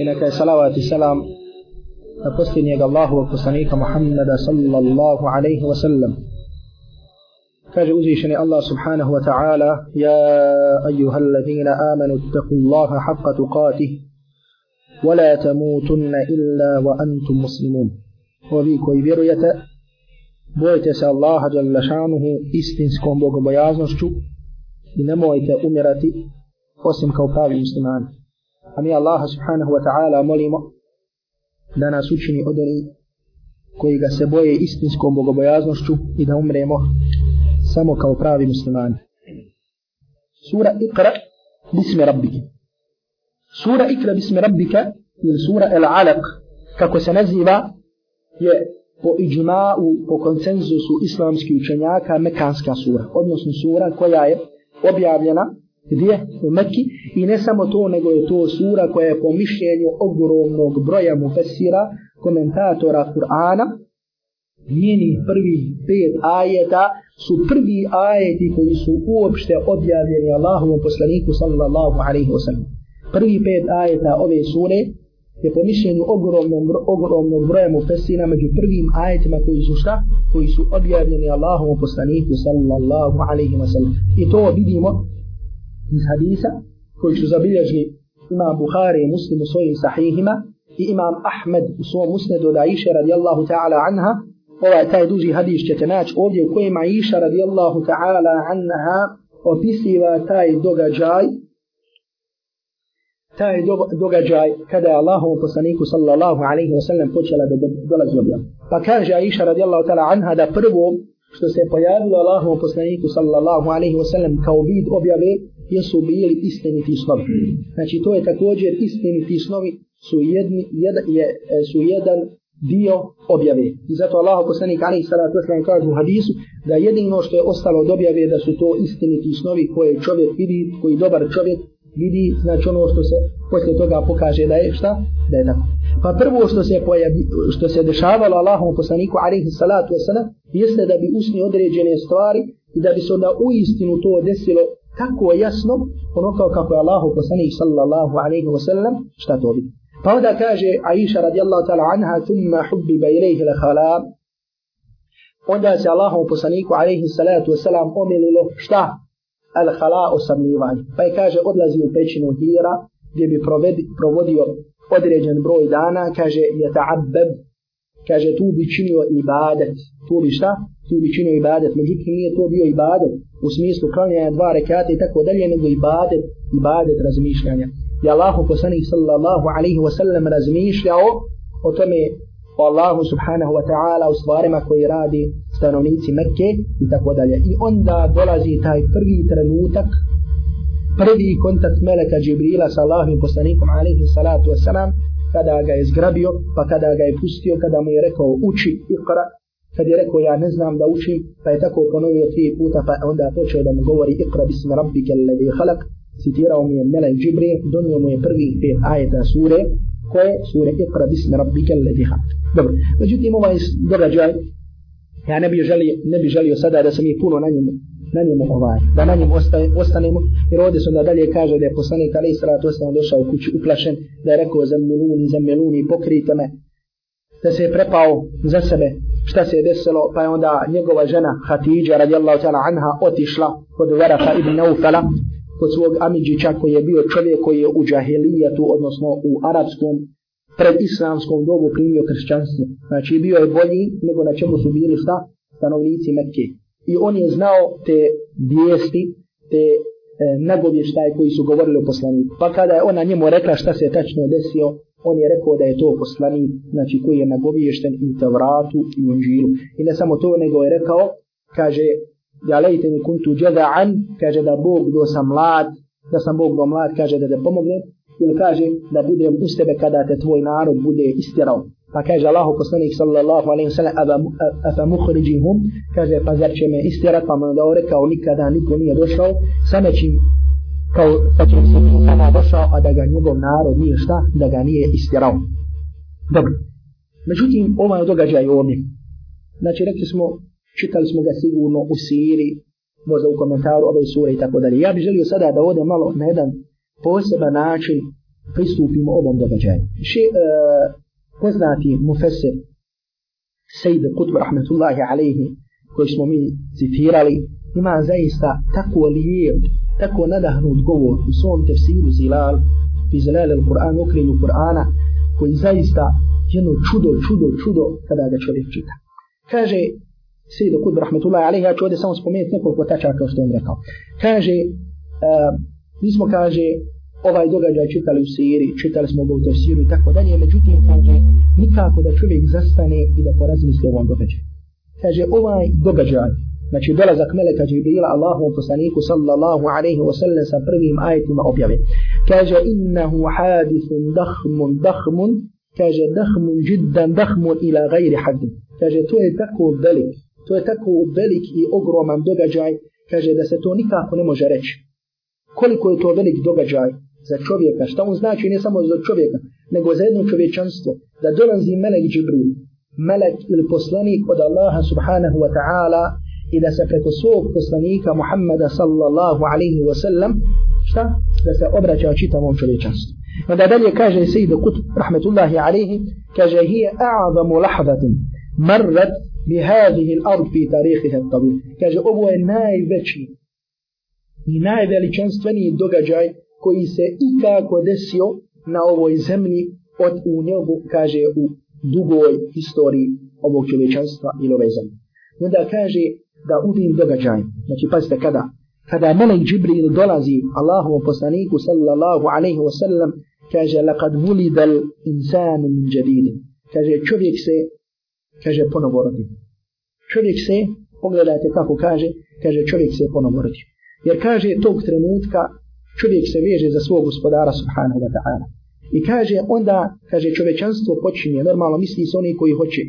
i neka je salavat i salam na posljednjeg Allahu wa poslanika Muhammada sallallahu alaihi wa sallam. Kaže uzvišeni Allah subhanahu wa ta'ala Ja ayuhal ladhina amanu taku Allaha haqqa tuqatih wa la tamutunna illa wa antum muslimun. O vi koji vjerujete, bojite se Allaha jalla šanuhu istinskom bogobojaznošću i nemojte umirati osim kao pravi muslimani a mi Allaha subhanahu wa ta'ala molimo da nas učini od oni koji ga se boje istinskom bogobojaznošću i da umremo samo kao pravi muslimani. Sura Iqra bismi rabbike. Sura Iqra bismi rabbike ili sura El Alak kako se naziva je po iđma'u, po konsenzusu islamskih učenjaka Mekanska sura, odnosno sura koja je objavljena gdje u Mekki i ne samo to nego je to sura koja je po mišljenju ogromnog broja mufesira komentatora Kur'ana njeni prvi pet ajeta su prvi ajeti koji su uopšte objavljeni Allahovom poslaniku sallallahu alaihi wa sallam prvi pet ajeta ove sure je po mišljenju ogromnog, ogromnog broja mufesira među prvim ajetima koji su šta? koji su objavljeni Allahovom poslaniku sallallahu alaihi wa sallam i to vidimo iz hadisa koji su zabilježni imam Buhari i muslim u svojim sahihima i imam Ahmed u svom musnedu da iše radijallahu ta'ala anha ovaj taj duži hadis ćete naći ovdje u kojima iša radijallahu ta'ala anha opisiva taj događaj taj do, događaj kada je Allahom poslaniku sallallahu alaihi wa sallam počela da dolazi objav. Pa kaže Aisha radijallahu ta'ala anha da prvo što se pojavilo Allahom poslaniku sallallahu alaihi wasallam kao vid objave, jesu bili istiniti snovi. Znači to je također istiniti snovi su, jedni, jed, je, e, su jedan dio objave. I zato Allah poslanik alaihi sallatu wasallam kaže u hadisu da jedino što je ostalo od objave da su to istiniti snovi koje čovjek vidi, koji dobar čovjek vidi znači ono što se poslije toga pokaže da je šta da je tako pa prvo što se pojavi, što se dešavalo Allahom poslaniku alaihi salatu wasana jeste da bi usni određene stvari i da bi se onda u istinu to desilo tako jasno ono kao kako je Allahu poslanik sallallahu alaihi wasallam šta to vidi pa onda kaže Aisha radijallahu ta'ala anha thumma hubbi bajlejhi lakhala onda se Allahom poslaniku alaihi salatu wasalam omililo šta al hala osamljivanje. Pa je kaže odlazi u pećinu hira gdje bi provedi, provodio određen broj dana, kaže je ta'abbeb, kaže tu bi činio ibadet. Tu bi šta? Tu bi činio ibadet. Međutim nije to bio ibadet u smislu klanjanja dva rekata i tako dalje, nego ibadet, ibadet razmišljanja. I Allahu poslanih sallallahu alaihi wa sallam razmišljao o tome o Allahu subhanahu wa ta'ala u stvarima koji radi stanovnici Mekke i tako dalje. I onda dolazi taj prvi trenutak, prvi kontakt Meleka Džibrila sa Allahovim poslanikom alaihi salatu wasalam, kada ga je zgrabio, pa kada ga je pustio, kada mu je rekao uči ikra, kad je rekao ja ne znam da učim, pa je tako ponovio tri puta, pa onda počeo da mu govori ikra bism rabbi kelladi halak, citirao mu je Melek Džibril, donio mu je prvi pet ajeta sure, koje sure ikra bism rabbi kelladi halak. Dobro, međutim ovaj događaj Ja ne bi želio, ne bi želio sada da se mi puno na njemu, na njemu ovaj, da na njemu ostane, ostanemo. Jer ovdje se onda dalje kaže da je poslanik Ali Israat ostane došao u kuću uplašen, da je rekao za miluni, za miluni, pokrite me. Da se je prepao za sebe šta se je desilo, pa je onda njegova žena Hatidja radijallahu ta'ala anha otišla kod Varaha ibn Naufala, kod svog Amidžića koji je bio čovjek koji je u džahilijetu, odnosno u arabskom pred islamskom dobu primio kršćanstvo. Znači bio je bolji nego na čemu su bili šta? Stanovnici Mekke. I on je znao te vijesti, te e, nagovještaje koji su govorili o poslaniku. Pa kada je ona njemu rekla šta se tačno desio, on je rekao da je to poslanik, znači koji je nagovješten i te vratu i u žilu. I ne samo to, nego je rekao, kaže, ja lejte mi kuntu džeda'an, kaže da Bog do sam mlad, da sam Bog do mlad, kaže da da pomogne, ili kaže da bude uz tebe kada te tvoj narod bude istirao. Pa kaže Allah, poslanik sallallahu alaihi wa sallam, afa muhriđihum, kaže pa zar će me istirat, pa mu da rekao nikada niko nije došao, sa nečim kao pa će se sama došao, a da ga njegov narod nije šta, da ga nije istirao. Dobro. Međutim, ovaj događaj ovdje. Znači, rekli smo, čitali smo ga sigurno u siri, možda u komentaru ove sure i tako dalje. Ja bih želio sada da ode malo na jedan poseban način pristupimo ovom događaju. Še, uh, poznati mufeser Sejde Kutbu Rahmetullahi Alehi, koji smo mi citirali, ima zaista tako lijep, tako nadahnut govor u svom tefsiru Zilal, i Zilal Al-Quran, okrenju Kur'ana, koji zaista jedno čudo, čudo, čudo kada ga čovjek čita. Kaže, Sejde Kutbu Rahmetullahi Alehi, ja ću ovdje samo spomenuti nekoliko tačaka što on rekao. Kaže, uh, Mi smo, kaže, ovaj događaj čitali u siri, čitali smo ga u tefsiru i tako dalje, međutim, kaže, nikako da čovjek zastane i da porazmisli ovom događaju. Kaže, ovaj događaj, znači dolazak meleka Džibrila Allahu poslaniku sallallahu alaihi wa sallam sa prvim ajetima objave. Kaže, innahu hadithun dahmun dahmun, kaže, dahmun jiddan dahmun ila gajri haddi. Kaže, to je tako velik, to je tako velik i ogroman događaj, kaže, da se to nikako ne može reći koliko je to velik događaj za čovjeka, šta on znači ne samo za čovjeka, nego za jedno čovječanstvo, da dolazi melek Džibril, melek ili poslanik od Allaha subhanahu wa ta'ala i da se preko svog poslanika Muhammada sallallahu alaihi wa sallam, šta? Da se obraća čitavom čovječanstvu. Onda dalje kaže Sejid Kut, rahmetullahi alaihi, kaže, hije a'azamu lahvatin, marrat bi hadihi l-ard fi tarihiha tabir. Kaže, ovo je najveći i najveličanstveniji događaj koji se ikako desio na ovoj zemlji od u njegu, kaže, u dugoj historiji ovog čovječanstva i ove zemlje. I onda kaže da u tim događaj, znači pazite kada, kada Melek Džibril dolazi Allahom poslaniku sallallahu alaihi wa sallam, kaže, lakad vulidal insanu min džadidin. Kaže, čovjek se, kaže, ponovo rodio. Čovjek se, pogledajte kako kaže, kaže, čovjek se ponovo rodio. Jer kaže tog trenutka čovjek se veže za svog gospodara subhanahu wa ta'ala. I kaže onda, kaže čovečanstvo počinje, normalno misli se oni koji hoće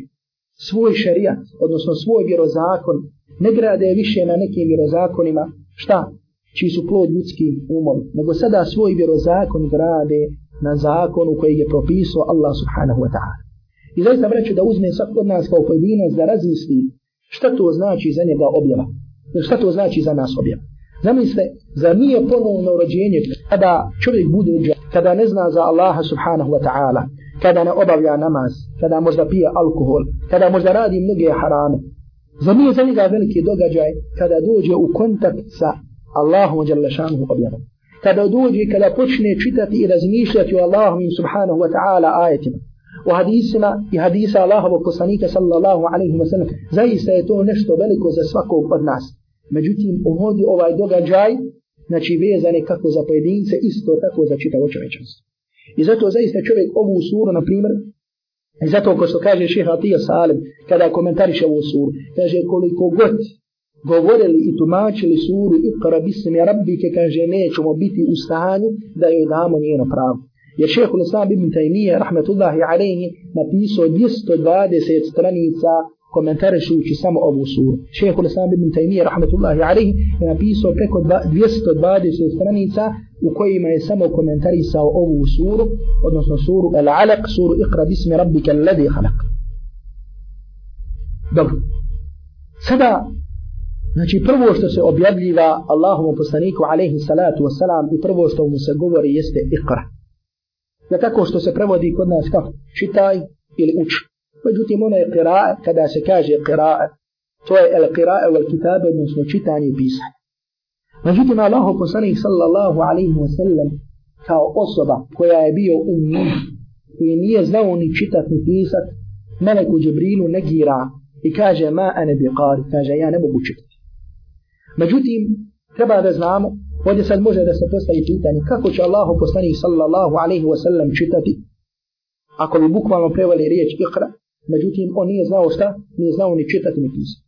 svoj šarija, odnosno svoj vjerozakon, ne grade više na nekim vjerozakonima, šta? Čiji su plod ljudskim umom, nego sada svoj vjerozakon grade na zakonu koji je propisao Allah subhanahu wa ta'ala. I zaista vreću da uzme svak od nas kao pojedinac da razmisli šta to znači za njega objava. Šta to znači za nas objava. Zamisle, za nije ponovno rođenje kada čovjek bude uđa, kada ne zna za Allaha subhanahu wa ta'ala, kada ne obavlja namaz, kada možda pije alkohol, kada možda radi mnoge harame. Za nije za njega veliki događaj kada dođe u kontakt sa Allahom djelašanuhu objavom. Kada dođe kada počne čitati i razmišljati o Allahom subhanahu wa ta'ala ajetima. U hadisima i hadisa Allahovog poslanika sallallahu alaihi wa sallam zaista je to nešto veliko za svakog od nas. Međutim, uvodi ovaj događaj, znači vezane kako za pojedince, isto tako za čitavo čovečanstvo. I zato zaista čovjek ovu suru, na primjer, i zato ko se kaže šeha Atija Salim, kada komentariše ovu suru, kaže koliko god govorili i tumačili suru i karabisim i rabike, kaže nećemo biti u stanju da joj damo njeno pravo. Jer šeha Kulislam ibn Taymiye, rahmetullahi alaihi, napisao 220 stranica komentarišući samo ovu suru. Šeheh Kulesan ibn Taymiye, rahmatullahi alaihi, je napisao preko 220 stranica u kojima je samo komentarisao ovu suru, odnosno suru El Alaq, suru Iqra bismi rabbike alladhi halaq. Dobro. Sada, znači prvo što se objavljiva Allahom poslaniku alaihi salatu wasalam i prvo što mu se govori jeste Iqra. Ja tako što se prevodi kod nas kao čitaj ili uči. Međutim, ona je qira'a, kada se kaže qira'a, to je el qira'a wal kitab, odnosno čitanje pisanje. Međutim, Allaho posanih sallallahu alaihi wa sallam, kao osoba koja je bio umni i nije znao ni čitat ni pisat, meleku Džibrilu negira i kaže ma ane bi qari, kaže ja ne mogu čitati. Međutim, treba da znamo, ovdje sad može da se postavi pitanje kako će Allaho posanih sallallahu alaihi wa sallam čitati, ako bi bukvalno prevali riječ ikra, Međutim, on nije znao šta, nije znao ni čitati ni pisati.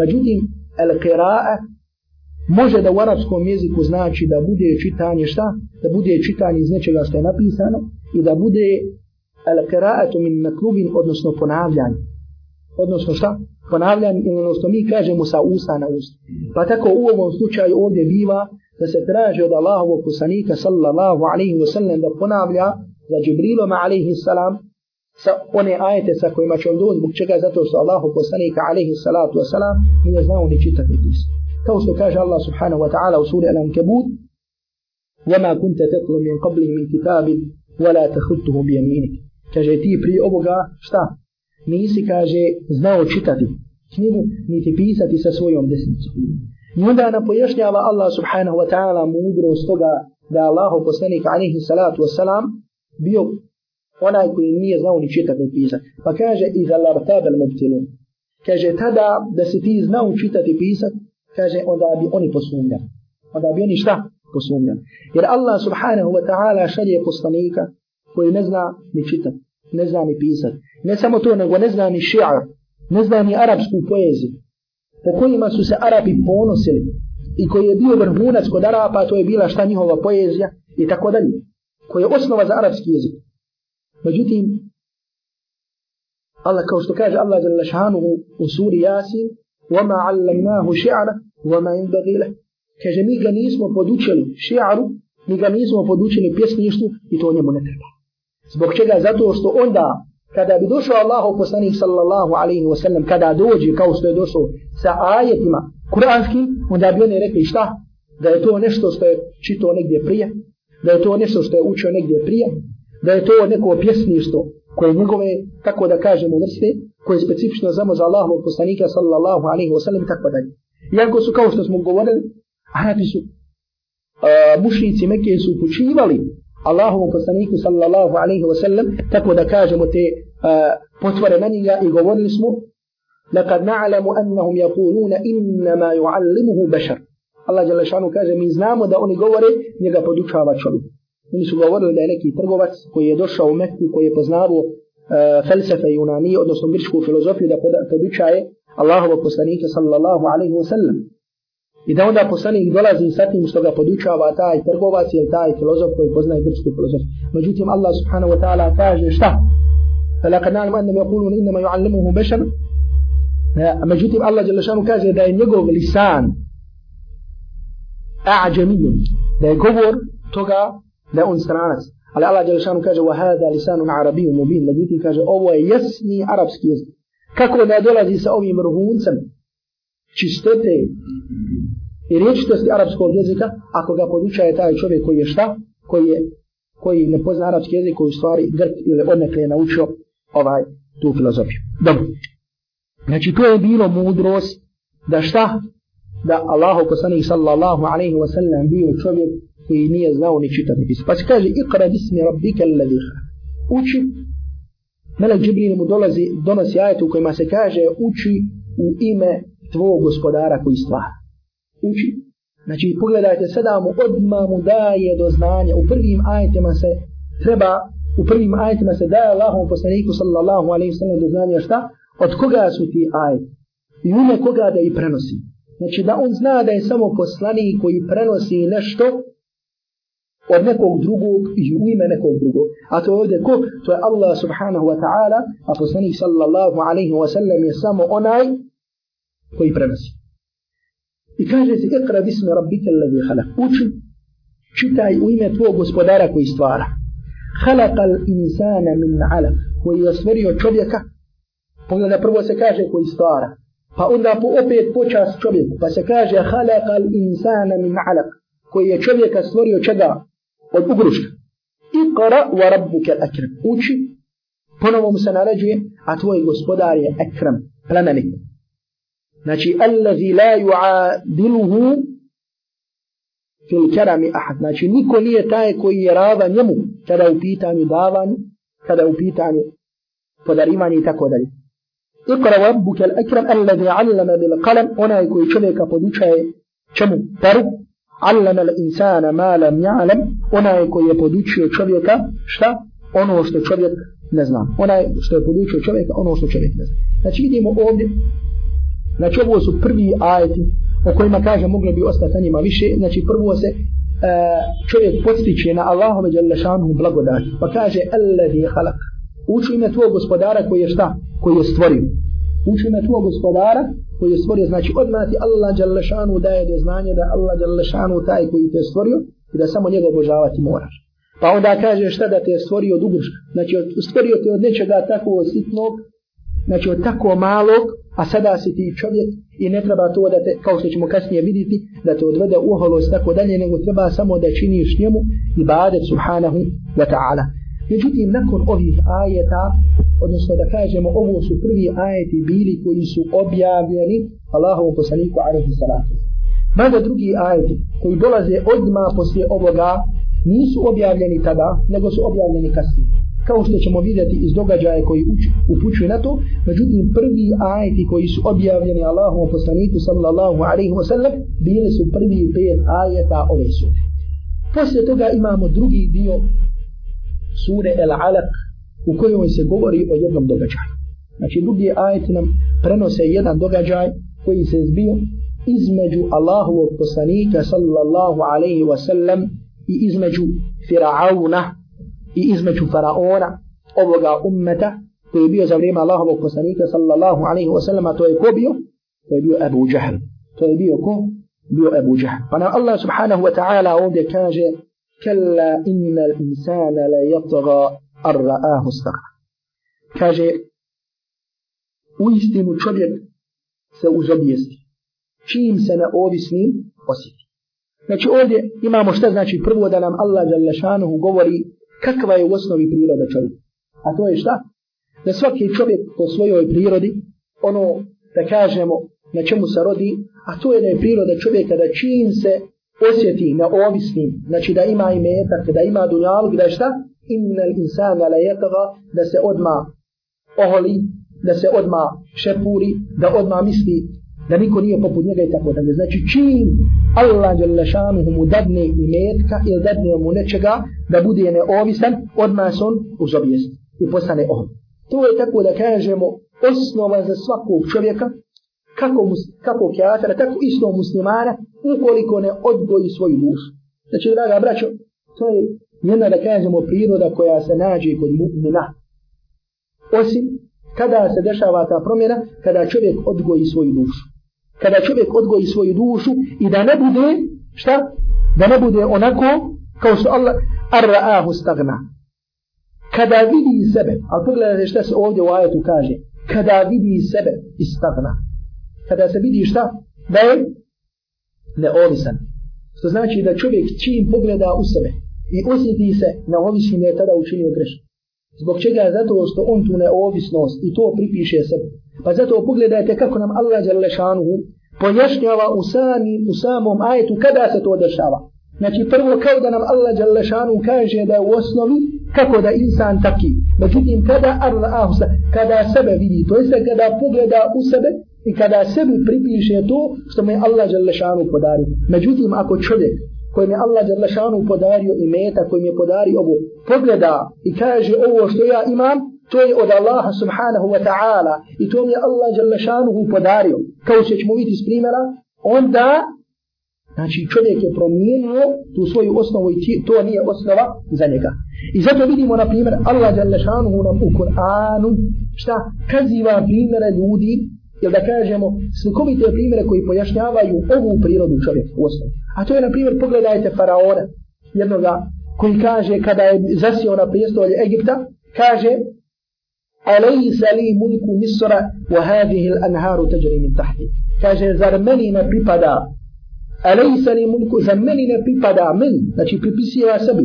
Međutim, el kera'a može da u arapskom jeziku znači da bude čitanje šta? Da bude čitanje iz nečega što je napisano i da bude el kera'a to min naklubin, odnosno ponavljanje. Odnosno šta? Ponavljanje ili ono što mi kažemo sa usta na usta. Pa tako u ovom slučaju ovdje biva da se traže od Allahovog poslanika sallallahu alaihi wa sallam da ponavlja za Džibrilom alaihi salam sa one ajete sa kojima će on doći, zbog čega zato što Allahu poslanika alaihi salatu wasalam nije znao ni čitati pismo. Kao što kaže Allah subhanahu wa ta'ala u suri Al-Ankabut, وَمَا كُنْتَ تَتْلُ مِنْ قَبْلِهِ مِنْ كِتَابٍ وَلَا تَخُتُّهُ بِيَمِينِكِ Kaže ti prije ovoga, šta? Nisi, kaže, znao čitati knjigu, niti pisati sa svojom desnicom. I onda nam pojašnjava Allah subhanahu wa ta'ala mudrost toga da Allahu poslanik alaihi salatu wasalam bio onaj koji nije znao ni čitati ni pisati. Pa kaže, i za lartabel mubtilin. Kaže, tada da si ti znao čitati i pisati, kaže, onda bi oni posumljali. Onda bi oni šta? Posumljali. Jer Allah subhanahu wa ta'ala šalje poslanika koji ne zna ni čitati, ne zna ni pisati. Ne samo to, nego ne zna ni ši'ar, ne zna ni arapsku poeziju. Po kojima su se Arapi ponosili i koji je bio vrhunac kod Arapa, to je bila šta njihova poezija i tako dalje. Koja je osnova za arapski jezik. Međutim, Allah kao što kaže Allah za lašanuhu u suri Jasin, وَمَا عَلَّمْنَاهُ شِعَرَ وَمَا إِنْبَغِيلَ Kaže, mi ga nismo podučili šiaru, mi ga nismo podučili pjesništu i to njemu ne treba. Zbog čega? Zato što onda, kada bi došao Allahu poslanik sallallahu alaihi wa sallam, kada dođe kao što je došao sa ajetima kuranskim, onda bi oni rekli šta? Da je to nešto što je čito negdje prije, da je to nešto što je učio negdje prije, da je to neko pjesništvo koje njegove, tako da kažemo, vrste, koje je specifično samo za Allahovog poslanika, sallallahu alaihi wa sallam, tako dalje. Iako su, kao što smo govorili, Arabi su, a, mušnici Mekije su upućivali Allahovom poslaniku, sallallahu alaihi wa sallam, tako da kažemo te a, potvore na njega i govorili smo, لقد نعلم أنهم يقولون إنما يعلمه بشر الله جل شأنه كذا من زنام ودعوني قوري نيجا بدوك هذا Oni su govorili da je neki trgovac koji je došao u Mekku, koji je poznavao uh, e, felsefe junani, odnosno grčku filozofiju, da podučaje Allahovo poslanike sallallahu alaihi wa sallam. I da onda poslanik dolazi sa tim što ga podučava taj trgovac ili taj filozof koji poznaje grčku filozofiju. Međutim, Allah subhanahu wa ta'ala kaže šta? فلقد نعلم انما يقولون انما يعلمه بشر اما جيتم الله جل شانه كاز دا نيغو لسان اعجمي دا يغور توغا da on stranac. Ali Allah Đelešanu kaže, wa hada lisanu na arabiju mubin, međutim kaže, ovo je jasni arapski jezik. Kako da dolazi sa ovim rhuncem čistote i riječitosti arapskog jezika, ako ga podučaje taj čovjek koji je šta, koji je koji ne pozna arapski jezik, koji u stvari grk ili odnekle je naučio ovaj tu filozofiju. Dobro. Znači, to je bilo mudrost da šta? da Allahu poslanik sallallahu alejhi ve sellem bio čovjek koji nije znao ni čitati pismo. Pa kaže ikra bismi rabbika allazi Uči Melek Džibril mu dolazi, donosi ajete u kojima se kaže uči u ime tvojeg gospodara koji stvara. Uči. Znači pogledajte sada mu odmah mu daje do znanja. U prvim ajetima se treba, u prvim ajetima se daje Allahom poslaniku sallallahu alaihi sallam do znanja šta? Od koga su ti ajete? I ime koga da i prenosi? Znači da on zna da je samo poslanik koji prenosi nešto od nekog drugog i u ime nekog drugog. A to je ovdje ko? To je Allah subhanahu wa ta'ala, a poslanik sallallahu alaihi wa sallam je samo onaj koji prenosi. I kaže se, ikra bismi rabbike alladhi halak. Uči, čitaj u ime tvojeg gospodara koji stvara. Halak al insana min alak, koji je stvorio čovjeka. Pogledaj, prvo se kaže koji stvara. Pa onda po opet počas čovjeku. Pa se kaže, halaka insana min alak. Koji je čovjeka stvorio čega? Od ugruška. Iqra wa rabbuke akram. Uči, ponovo mu se naređuje, a tvoj gospodar je akram, plemenik. Znači, allazi la ju'adiluhu fil kerami ahad. Znači, niko nije taj koji je rava njemu, kada je u pitanju davanju, kada je u pitanju podarivanju i tako dalje. اقرا ربك الاكرم الذي علم بالقلم هنا يكون شبيكا بوديشاي شمو برو علم الانسان ما لم يعلم هنا يكون يبوديشيو شبيكا شتا ono što čovjek ne zna. Onaj što je podučio čovjeka, ono što čovjek ne zna. Znači vidimo ovdje, znači ovo su prvi ajeti o kojima kaže mogli bi ostati na njima više. Znači prvo se e, čovjek postiče na Allahome Đalešanu blagodati. Pa kaže, alladhi halak, Uči ime tvojeg gospodara koji je šta? Koji je stvorio. Uči ime tvojeg gospodara koji je stvorio. Znači odmah ti Allah Đalešanu daje do znanja da Allah Đalešanu taj koji te stvorio i da samo njega obožavati moraš. Pa onda kaže šta da te stvorio dugoš. Znači stvorio te od nečega tako sitnog, znači od tako malog, a sada si ti čovjek i ne treba to da te, kao što ćemo kasnije vidjeti, da te odvede uholost tako dalje, nego treba samo da činiš njemu i badet subhanahu wa ta'ala. Međutim, nakon ovih ajeta, odnosno da kažemo, ovo su prvi ajeti bili koji su objavljeni Allahovom poslaniku Arifu Salatu. Mada drugi ajeti koji dolaze odma poslije ovoga nisu objavljeni tada, nego su objavljeni kasnije. Kao što ćemo vidjeti iz događaja koji upućuje na to, međutim prvi ajeti koji su objavljeni Allahom poslaniku sallallahu alaihi wa sallam, bili su prvi pet ajeta ove sure. Poslije toga imamo drugi dio sure El Alak u kojoj se govori o jednom događaju. Znači, drugi ajet nam prenose jedan događaj koji se zbio između Allahovog poslanika sallallahu alaihi wa sallam i između Firauna i između Faraona ovoga ummeta koji je bio za vrijeme Allahovog poslanika sallallahu alaihi wa sallam, a to je ko bio? To je bio Abu Jahl. To je bio ko? Bio Abu Jahl. Pa nam Allah subhanahu wa ta'ala ovdje kaže كلا إن الإنسان لا يطغى أن رآه استغى كاجي ويستي مجرد سأزبيستي čim se ne ovisnim osjeti. Znači ovdje imamo šta znači prvo da nam Allah Đalešanuhu govori kakva je u osnovi priroda čovjeka. A to je šta? Da svaki čovjek po svojoj prirodi, ono da kažemo na čemu se rodi, a to je da je priroda čovjeka da čim se osjeti neovisnim, znači da ima i metak, da ima dunjalog, da je šta? Inna l'insana la jetava, da se odma oholi, da se odma šepuri, da odma misli da niko nije poput njega i tako dalje. Znači čim Allah je lešanuhu mu dadne i metka ili dadne mu nečega da bude neovisan, odma se on uzobjest i postane ohol. To je tako da kažemo osnova za svakog čovjeka kako, kako kjatera, tako isto muslimana, ukoliko ne odgoji svoju dušu. Znači, draga braćo, to je jedna, da kažemo, priroda koja se nađe kod mu'mina. Osim, kada se dešava ta promjena, kada čovjek odgoji svoju dušu. Kada čovjek odgoji svoju dušu i da ne bude, šta? Da ne bude onako, kao što Allah, arra'ahu stagna. Kada vidi sebe, ali pogledajte šta se ovdje u ajetu kaže, kada vidi sebe, istagna kada se vidi šta? Da je neovisan. Što znači da čovjek čim pogleda u sebe i osjeti se na ovisni da je tada učinio grešu. Zbog čega je zato što on tu neovisnost i to pripiše sebi. Pa zato pogledajte kako nam Allah Đalešanuhu pojašnjava u, sami, u samom ajetu kada se to dešava. Znači prvo kao da nam Allah Đalešanu kaže da je u osnovi kako da insan taki. Međutim kada Allah kada sebe vidi, to jeste kada pogleda u sebe, i kada sebi pripiše to što mu je Allah Đalešanu podario. Međutim, ako čovjek kojim je Allah Đalešanu podario i meta kojim je podario ovo, pogleda i kaže ovo što ja imam, to je od Allaha subhanahu wa ta'ala i to mi je Allah Đalešanu podario. Kao što ćemo vidjeti iz primjera, onda Znači čovjek je promijenio tu svoju osnovu i to nije osnova za njega. I zato vidimo na primjer Allah Đalešanu nam u Kur'anu šta kaziva primjere ljudi ili da kažemo slikovite primjere koji pojašnjavaju ovu prirodu čovjeku u osnovu. A to je, na primjer, pogledajte faraona jednoga koji kaže kada je zasio na prijestolje Egipta, kaže Alejsa li mulku Misra wa hadihil anharu teđeri min tahti. Kaže, zar meni ne pripada Alejsa li mulku, zar meni ne pripada meni, znači pripisiva sebi.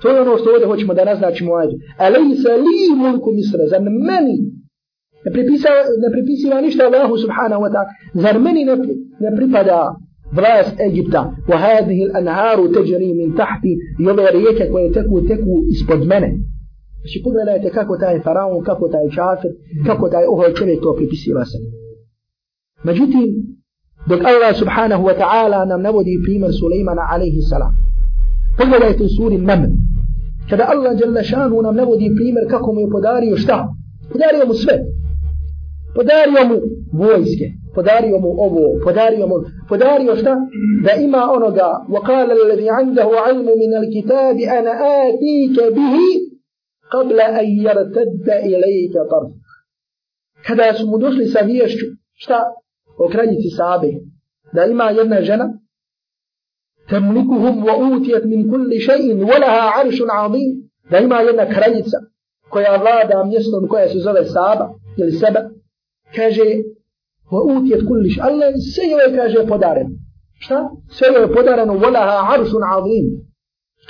To je ono što ovdje hoćemo da naznačimo ajde. Alejsa li mulku Misra, zar meni ne, pripisa, ne pripisiva ništa Allahu subhanahu wa ta'ala. Zar meni ne, ne pripada vlast Egipta? Wa hadihi l'anharu teđeri min tahti i ove rijeke koje teku, teku ispod mene. Znači pogledajte kako taj faraon, kako taj čafir, kako taj ovaj čovjek to pripisiva se. Međutim, dok Allah subhanahu wa ta'ala nam navodi primjer Suleimana alaihi salam. Pogledajte u suri Naman. Kada Allah jalla šanu nam navodi primjer kako mu je podario šta? Podario mu sve. Podario mu vojske, podario mu ovo, podario mu, podario šta? Da ima onoga, وَقَالَ الَّذِي عَنْدَهُ عَلْمُ مِنَ الْكِتَابِ أَنَا آتِيكَ بِهِ قَبْلَ أَنْ يَرْتَدَّ إِلَيْكَ طَرْفُ Kada su mu došli sa viješću, šta? O kraljici Sabe, da ima jedna žena, تملكهم وأوتيت من كل شيء ولها عرش عظيم da ima jedna kraljica koja vlada mjestom koja se zove Saba ili Seba kaže va utjet kulliš Allah sve joj je kaže podaren šta? sve joj je podareno volaha arsun azim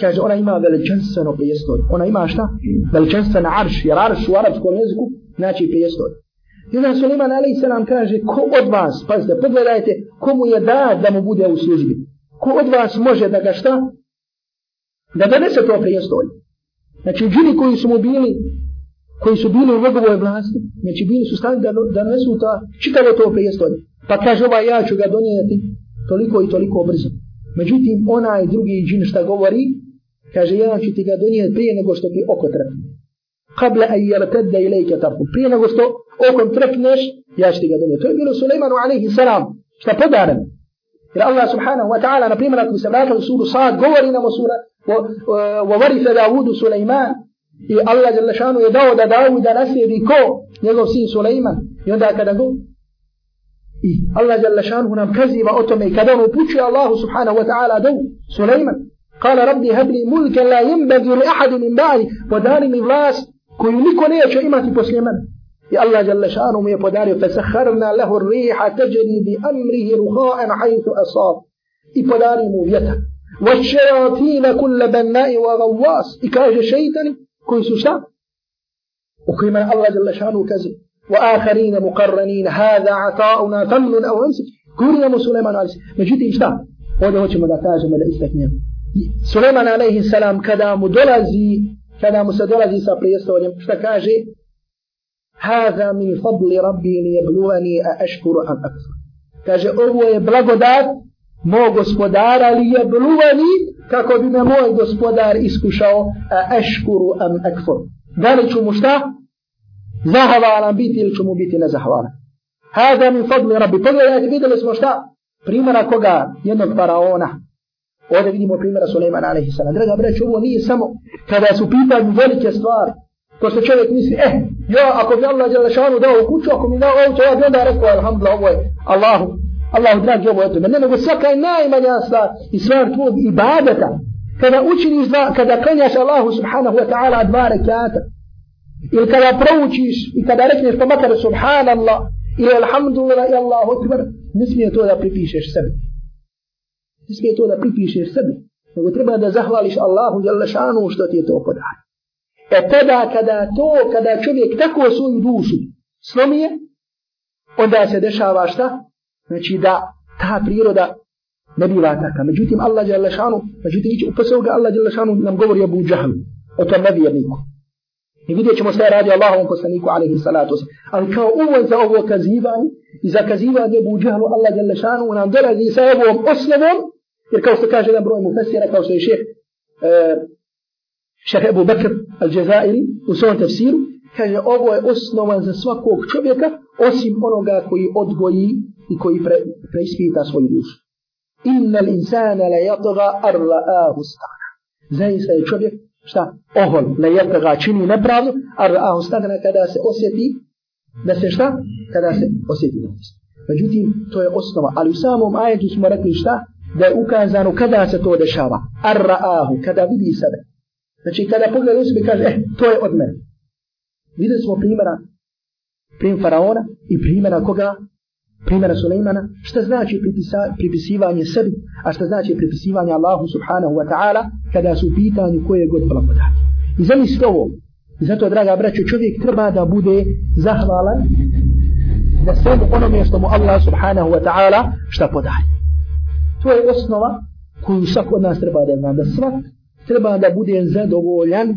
kaže ona ima veličenstveno prijestolje ona ima šta? veličenstven arš jer arš u arabskom jeziku znači prijestolje I onda Suleiman a.s. kaže, ko od vas, pazite, pogledajte, komu je da da mu bude u službi? Ko od vas može da ga šta? Da donese to prijestolje. Znači, džini koji su mu bili koji su bili u njegovoj vlasti, znači bili su stali da, da nesu ta, čitalo to prijestolje. Pa kaže ovaj, ja ću ga donijeti toliko i toliko brzo. Međutim, onaj drugi džin šta govori, kaže, ja ću ti ga donijeti prije nego što ti oko trepne. Kable a i jel ted da i lejke tapu. Prije nego što okom trepneš, ja ću ti ga donijeti. To je bilo Suleymanu alaihi salam, šta podarem. Jer Allah subhanahu wa ta'ala, na primjer, ako se vratili suru Sad, govori nam o sura, o, o, o, o, o, o, o, o, I Allah je lešanu je dao da da naslijedi ko? Njegov sin Suleiman. I onda kada go... I Allah je lešanu nam kaziva o tome i kada on upućuje Allahu subhanahu wa ta'ala dovu Suleiman. Kala rabbi habli mulke la jimbegi li ahadi min ba'di. Podari mi vlas koju niko neće imati poslije mene. I Allah je lešanu mu je podario lehu لَهُ الرِّيحَ bi amrihi رُخَاءً حَيْثُ أَصَابُ I podari mu vjetar. وَالشَّيَاطِينَ كُلَّ wa وَغَوَّاسِ I kaže šeitani koji su šta? U kojima je Allah jala šanu kazi. Wa aharine mukarranine, hada ata'una, tamlun, evo vam se, gurnje mu Suleman alaihi sallam. Međutim šta? Ovdje hoćemo da kažemo da istaknemo. Suleman alaihi sallam kada mu dolazi, kada mu se dolazi sa prijestovanjem, šta kaže? Hada min fadli rabbi li jebluvani a ashkuru am akfar. Kaže, ovo je blagodat moj gospodar ali je bluvani kako bi me moj gospodar iskušao a eškuru am ekfor da li ću mu šta zahvalan biti ili ću mu biti nezahvalan hada min fadli rabbi pogledajte videli smo šta primjera koga jednog faraona ovdje vidimo primjera Suleimana alaihissalam draga breć ovo nije samo kada su pitanju velike stvari ko se čovjek misli eh ja ako bi Allah dao kuću ako mi dao ovo ja bi onda rekao alhamdulillah ovo je Allahu Allahu dragi ovo je tome, ne nego svaka je najmanja stvar i stvar tvojeg ibadeta. Kada učiniš dva, kada klanjaš Allahu subhanahu wa ta'ala dva rekiata, ili kada proučiš i kada rekneš pa makar subhanallah, ili alhamdulillah i Allahu akbar, ne smije to da pripišeš sebi. Ne smije to da pripišeš sebi. Nego treba da zahvališ Allahu jala šanu što ti je to podaje. E tada kada to, kada čovjek tako svoju dušu slomije, onda se dešava šta? znači da ta priroda ne biva taka. Međutim, Allah je lešanu, međutim, iće upasao ga Allah je lešanu nam govori Abu Džahl, o tom nevjerniku. I vidjet ćemo sve radi Allahom poslaniku, alaihi salatu osam. Ali kao uvod za ovo kazivanje, i za kazivanje Abu Džahlu, Allah je lešanu nam dolazi sa ovom osnovom, jer kao što kaže na broj mu fesira, kao što je šeh, e, šeh Ebu Bekr, al-đezairi, u svom tefsiru, kaže ovo je osnova za svakog čovjeka osim onoga koji odgoji i koji pre, preispita svoju dušu. Inna l'insana la yatoga arla ahustana. Zaista je čovjek šta ohol la yatoga čini nepravdu arla ahustana kada se osjeti da se šta? Kada se osjeti na Međutim, to je osnova. Ali u samom ajetu smo rekli šta? Da je ukazano kada se to dešava. Arra ahu, kada vidi sebe. Znači, kada pogleda u sebi, kaže, eh, to je od mene. Videli smo primjera prim faraona i primjera koga? Primjera Sulejmana. Šta znači pripisa, pripisivanje sebi, a šta znači pripisivanje Allahu subhanahu wa ta'ala kada su pitanju koje god blagodati. I zamislite ovo. I zato, draga braću, čovjek treba da bude zahvalan na svemu onome što mu Allah subhanahu wa ta'ala šta podaje. To je osnova koju svak od nas treba da zna. Da svak treba da bude zadovoljan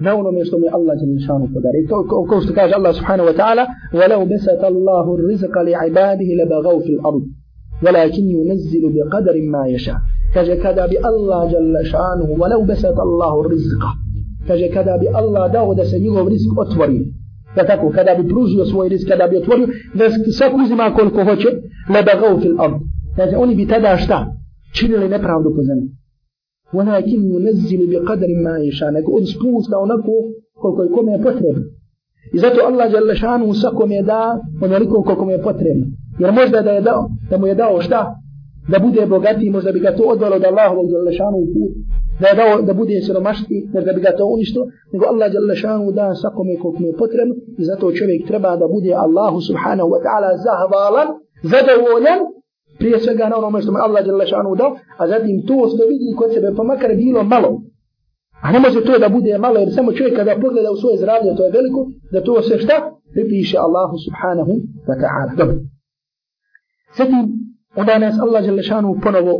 na onome što mi Allah će nešanu podari. To ko, ko što kaže Allah subhanahu wa ta'ala, وَلَوْ بَسَتَ اللَّهُ الرِّزَقَ لِعِبَادِهِ لَبَغَوْ فِي الْأَرْضِ وَلَكِنْ يُنَزِّلُ بِقَدَرٍ مَا يَشَا Kaže, kada bi Allah jalla šanuhu, وَلَوْ بَسَتَ اللَّهُ الرِّزَقَ Kaže, kada bi Allah dao da se njegov rizk otvori, da tako, kada bi pružio svoj rizk, kada bi otvorio, da se uzima koliko hoće, لَبَغَوْ فِي الْأَرْضِ Kaže, oni bi tada šta? Činili nepravdu po zemlji. ولكن ينزل بقدر ما يشاء نك اون سبوس لاونكو كوكو كومي بوتريب اذا تو الله جل شانه سكو ميدا ونريكو كوكو مي بوتريب jer možda da je dao, da mu je dao šta? Da bude bogatiji, možda bi ga to odvalo od Allahu od Jalešanu u put. Da je dao, da bude siromašti, možda bi ga to uništo. Nego Allah Jalešanu da svakome koliko mu je potrem i zato čovjek treba da bude Allahu subhanahu wa ta'ala zahvalan, zadovoljan prije svega na onome što mu Allah djela šanu dao, a zatim to sve vidi kod sebe, pa makar bilo malo. A ne može to da bude malo, jer samo čovjek kada pogleda u svoje zdravlje, to je veliko, da to sve šta? Pripiše Allahu subhanahu wa ta'ala. Dobro. Zatim, onda nas Allah djela šanu ponovo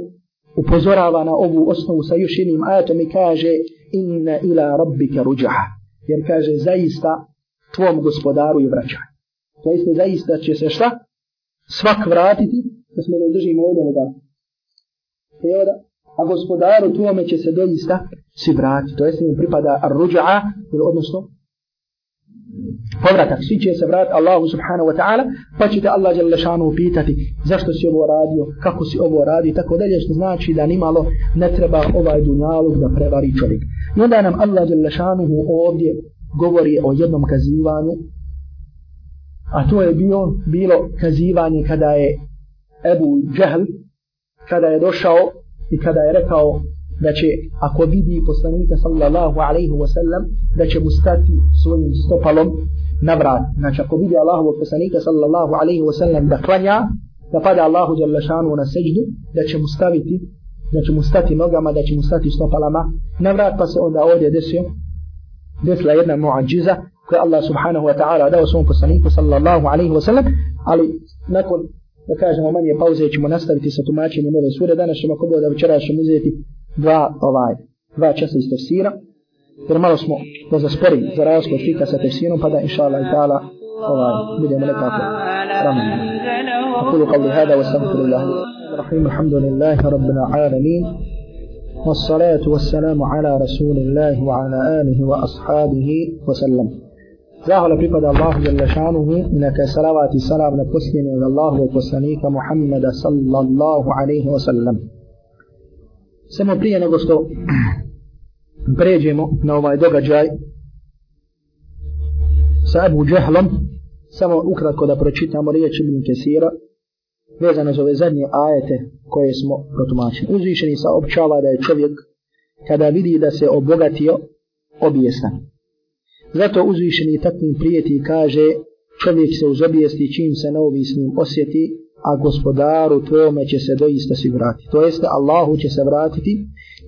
upozorava na ovu osnovu sa još jednim ajatom i kaže inna ila rabbika ruđaha. Jer kaže zaista tvom gospodaru i vraćaj. To jeste zaista će se šta? Svak vratiti da smo da držimo ovdje ovoga. Te ovdje, a gospodaru tome će se doista si vrati. To jest mu pripada ruđa, odnosno povratak. Svi će se vrati Allahu subhanahu wa ta'ala, pa ćete Allah žele šanu upitati zašto si ovo radio, kako si ovo radi, tako dalje, što znači da nimalo ne treba ovaj dunjalog da prevari čovjek. I onda nam Allah žele šanu ovdje govori o jednom kazivanju, a to je bio, bilo kazivanje kada je Ebu Džehl kada je došao i kada je rekao da će ako vidi poslanika sallallahu alaihi wa sallam da će mu stati svojim stopalom na vrat. Znači ako vidi Allahu poslanika sallallahu alaihi wa sallam da klanja da pada Allahu djelašanu na seđdu da će mu staviti da će mu stati nogama, da će mu stati stopalama na vrat pa se onda ovdje desio desila jedna muadžiza koja Allah subhanahu wa ta'ala dao svom poslaniku sallallahu alaihi wa sallam ali nakon da kažemo manje pauze ćemo nastaviti sa tumačenjem ove sure danas ćemo kako da večera ćemo uzeti dva ovaj dva časa iz tefsira jer malo smo da zaspori za razgovor fika sa tefsirom pa da inshallah i ta'ala ovaj budemo nekako ramani أقول قولي هذا واستغفر الله الرحيم الحمد لله رب العالمين والصلاة والسلام على رسول الله وعلى آله وأصحابه وسلم Zahvala pripada Allahu jer lešanuhu, neka je salavat i salav na posljednje od Allahu poslanika Muhammeda sallallahu alaihi wa sallam. Samo prije nego što pređemo na ovaj događaj sa Abu Džehlom, samo ukratko da pročitamo riječi Ibn Kesira, vezano za ove zadnje ajete koje smo protumačili. Uzvišeni sa občava da je čovjek, kada vidi da se obogatio, obijestan. Zato uzvišeni takvim prijeti kaže, čovjek se uzobijesti čim se neovisnim osjeti, a gospodaru tvome će se doista si vratiti. To jeste, Allahu će se vratiti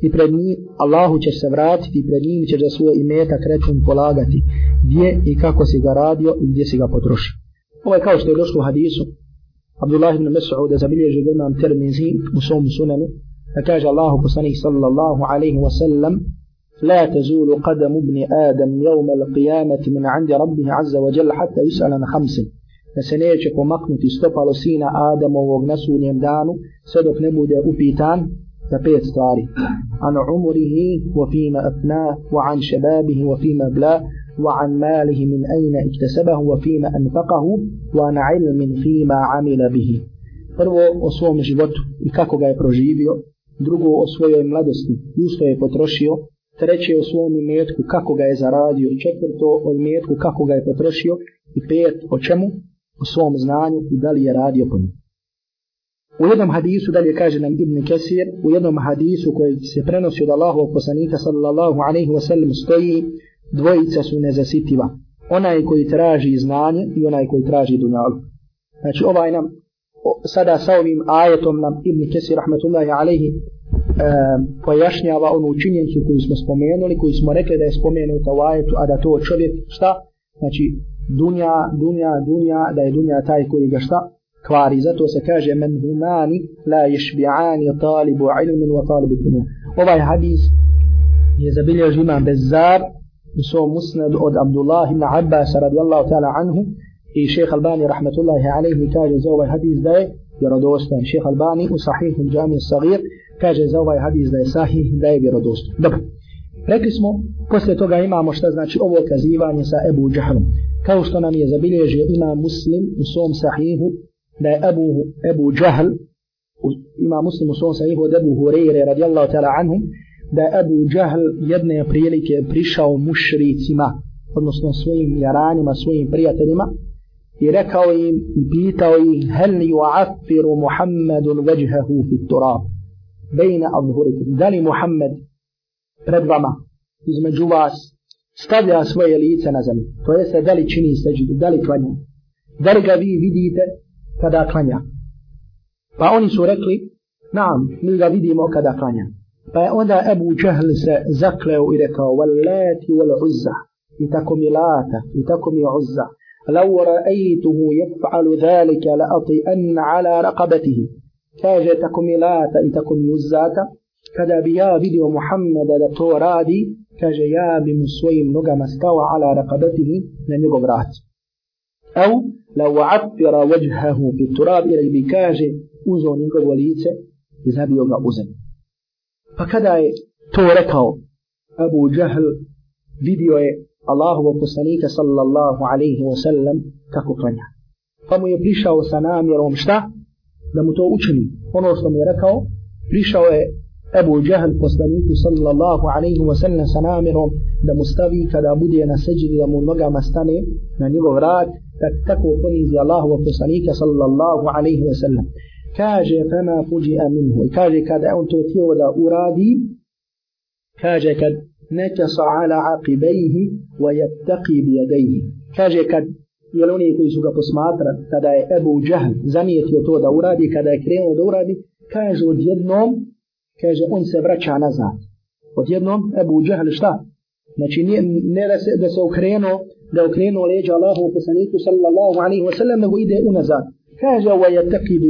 i pred njim, Allahu će se vratiti i pred njim će za svoje imetak rečun polagati gdje i kako si ga radio i gdje si ga potrošio. Ovo je kao što je došlo u hadisu, Abdullah ibn Mas'ud je zabilježio da imam termizi u svom sunanu, da kaže Allahu poslanih sallallahu alaihi wa sallam, لا تزول قدم ابن آدم يوم القيامة من عند ربه عز وجل حتى يسأل عن خمس da se neće pomaknuti stopalo sina Adamovog na sunjem danu sve dok ne bude upitan za pet stvari an umrihi wa fima afna wa an shababihi wa fima bla wa an malihi min ajna iktasabahu wa fima anfaqahu wa an ilmin fima amila bihi prvo o svom životu i kako ga je proživio drugo o svojoj mladosti i u što je potrošio treće o svom imetku kako ga je zaradio, četvrto o imetku kako ga je potrošio i pet o čemu? O svom znanju i da li je radio po njemu. U jednom hadisu, dalje kaže nam Ibn Kesir, u jednom hadisu koji se prenosi od Allahovog poslanika sallallahu alaihi wa sallam stoji, dvojica su nezasitiva. Onaj koji traži znanje i onaj koji traži dunjalu. Znači ovaj nam, sada sa ovim ajetom nam Ibn Kesir rahmetullahi alaihi e, pojašnjava onu činjenicu koju smo spomenuli, koju smo rekli da je spomenuta u ajetu, a da to čovjek šta? Znači, dunja, dunja, dunja, da je dunja taj koji ga šta? Kvari, zato se kaže men humani la ješbi'ani talibu ilmin wa talibu dunja. Ovaj hadis je zabilio žima bezzar u svom musnadu od Abdullah ibn Abbas radijallahu ta'ala anhu i šeha Albani rahmatullahi alaihi kaže za ovaj hadis da je jer odostan šeha Albani u sahihu džami sagir kaže za ovaj hadis da je sahih, da je vjerodostup. Dobro. Rekli smo, poslije toga imamo šta znači ovo kazivanje sa Ebu Džahlom. Kao što nam je zabilježio ima muslim u svom sahihu, da je Ebu, Ebu Džahl, ima muslim u svom sahihu od Ebu Hureyre radijallahu ta'ala anhu, da je Ebu Džahl jedne prilike prišao mušricima, odnosno svojim jaranima, svojim prijateljima, i rekao im i pitao im, hel ju afiru Muhammedun veđhehu fit turabu bejna adhuriku. Da li Muhammed pred vama, između vas, stavlja svoje lice na zemlju? To jeste, da li čini seđu, da li klanja? Da li ga vi vidite kada klanja? Pa oni su rekli, nam, mi ga vidimo kada klanja. Pa je onda Ebu Čehl se zakleo i rekao, valeti vel uzza, i tako mi lata, i tako mi uzza. Lau ra'aytuhu yaf'alu dhalika la'ati anna ala raqabatihi. Kaže, tako mi lata i tako mi uzata, kada bi ja vidio Muhammeda da to radi, kaže, ja bi mu svojim nogama stao ala rakabatihi na njegov vrat. Au, la uatira vajhahu bi turab, ili bi kaže, uzo njegovo lice i zabio ga u zemlju. Pa kada je to rekao, Abu Jahl vidio je Allahovo poslanika sallallahu alaihi wa sallam kako klanja. Pa mu je prišao sa namjerom šta? da mu to učini. Ono što mu je rekao, prišao je Ebu Džahl poslaniku sallallahu alaihi wa sallam sa namirom da mu stavi kada bude na seđini da mu nogama stane na njegov rad, tak tako ponizi Allahu wa poslanika sallallahu alaihi wa sallam. Kaže, fama puđi aminhu. I kaže, kada on to tijelo da uradi, kaže, kad neka sa'ala aqibaihi wa yattaqi bi Kaže, kad jer oni koji su ga posmatrali, kada je Ebu Džahl zamijetio to da uradi, kada je krenuo da uradi, kaže odjednom, kaže on se vraća nazad. Odjednom Ebu Džahl šta? Znači ne, ne da, se, da se okrenuo, da okrenuo leđa Allahu posaniku sallallahu alaihi wasallam, nego ide unazad. Kaže ovo je taki bi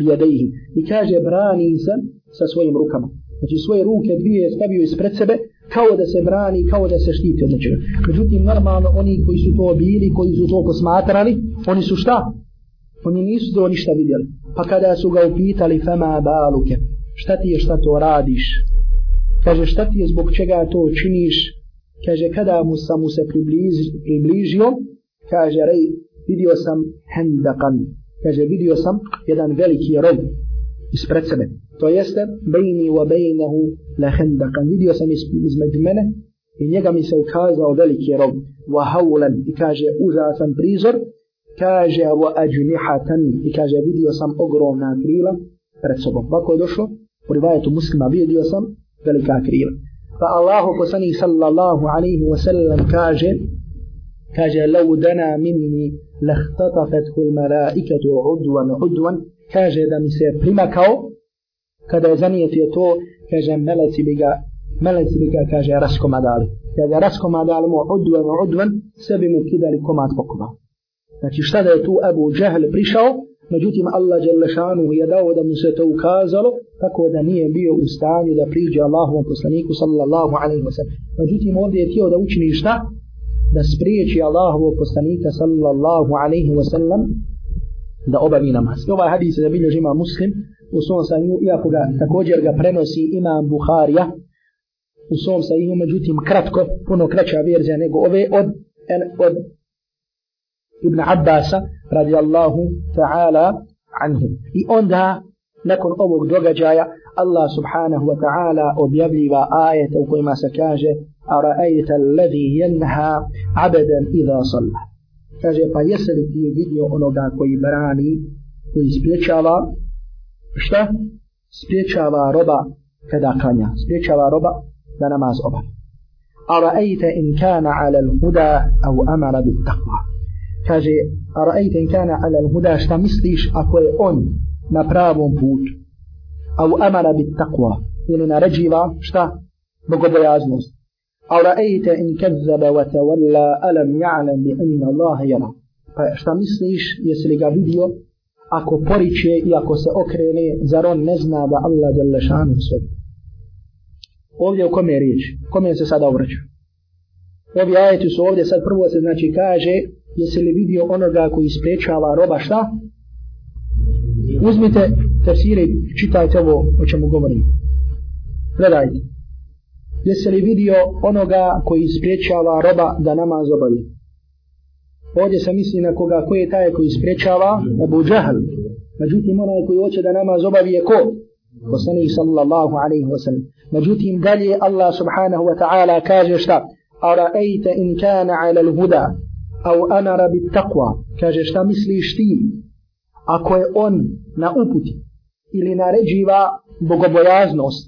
bjedeji i kaže brani se sa svojim rukama. Znači svoje ruke dvije stavio ispred sebe kao da se brani, kao da se štiti od nečega. Međutim, normalno, oni koji su to bili, koji su to posmatrali, oni su šta? Oni nisu to ništa vidjeli. Pa kada su ga upitali, fema baluke, šta ti je šta to radiš? Kaže, šta ti je zbog čega to činiš? Kaže, kada mu sam mu se približ, približio, kaže, rej, vidio sam hendakan. Kaže, vidio sam jedan veliki rov ispred sebe to jeste bejni wa bejnehu lehendakan. Vidio sam iz, između mene i njega mi se ukazao veliki rob. Wa haulan i kaže užasan prizor. Kaže wa ajnihatan i kaže vidio sam ogromna krila pred sobom. Pa ko je došlo? U rivajetu muslima vidio sam velika krila. Pa Allahu posani sallallahu alaihi wa sallam kaže kaže lau dana minni lehtatafethu il malaikatu udvan udvan kaže da mi se primakao kada je zanijetio to, kaže, meleci bi ga, meleci bi ga, kaže, raskomadali. Kada raskomadali mu odvan, odvan, sve bi mu kidali komad po komad. Znači, šta da je tu Abu Džehl prišao, međutim, Allah Đelešanu je dao da mu se to ukazalo, tako da nije bio u stanju da priđe Allahovom poslaniku, sallallahu alaihi wa sallam. Međutim, ovdje je tijelo da učini šta? Da spriječi Allahovog poslanika, sallallahu alaihi wa sallam, da obavi namaz. I ovaj hadis je da bilježi ima muslim, u svom sajihu, iako ga također ga prenosi imam Buharija u svom sajihu, međutim kratko, puno kraća verzija nego ove od, en, od Ibn Abbasa radijallahu ta'ala anhu. I onda nakon ovog događaja Allah subhanahu wa ta'ala objavljiva ajeta u kojima se kaže a ra'ajta alladhi yanha 'abadan idha salla kaže pa jesi li ti vidio onoga koji brani koji spriječava šta spriječava roba kada klanja, spriječava roba da namaz obavi. Ara'ayta in kana 'ala al-huda aw amara bit-taqwa. Kaže ara'ayta in kana 'ala al-huda šta misliš ako je on na pravom putu? Aw amara bit-taqwa. Ili naređiva šta? Bogobojaznost. Ara'ayta in kazzaba wa tawalla alam ya'lam bi anna Allah yara. Pa šta misliš jesi li ga vidio ako poriče i ako se okrene, zar on ne zna da Allah je lešanu sve? Ovdje u kome je riječ? Kome se sada obraća? Ovi ajeti su ovdje, sad prvo se znači kaže, jesi li vidio onoga koji sprečava roba šta? Uzmite tefsire i čitajte ovo o čemu govorim. Gledajte. Jesi li vidio onoga koji sprečava roba da namaz obavio? Ovdje se misli na koga, ko je taj koji sprečava, Abu Džahl. Međutim, onaj koji hoće da namaz obavi je ko? Poslani sallallahu alaihi wa sallam. Međutim, dalje Allah subhanahu wa ta'ala kaže šta? A ra'ajte in kana ala l-huda, au anara bit taqwa. Kaže šta misliš ti? Ako je on na uputi ili naređiva bogobojaznost,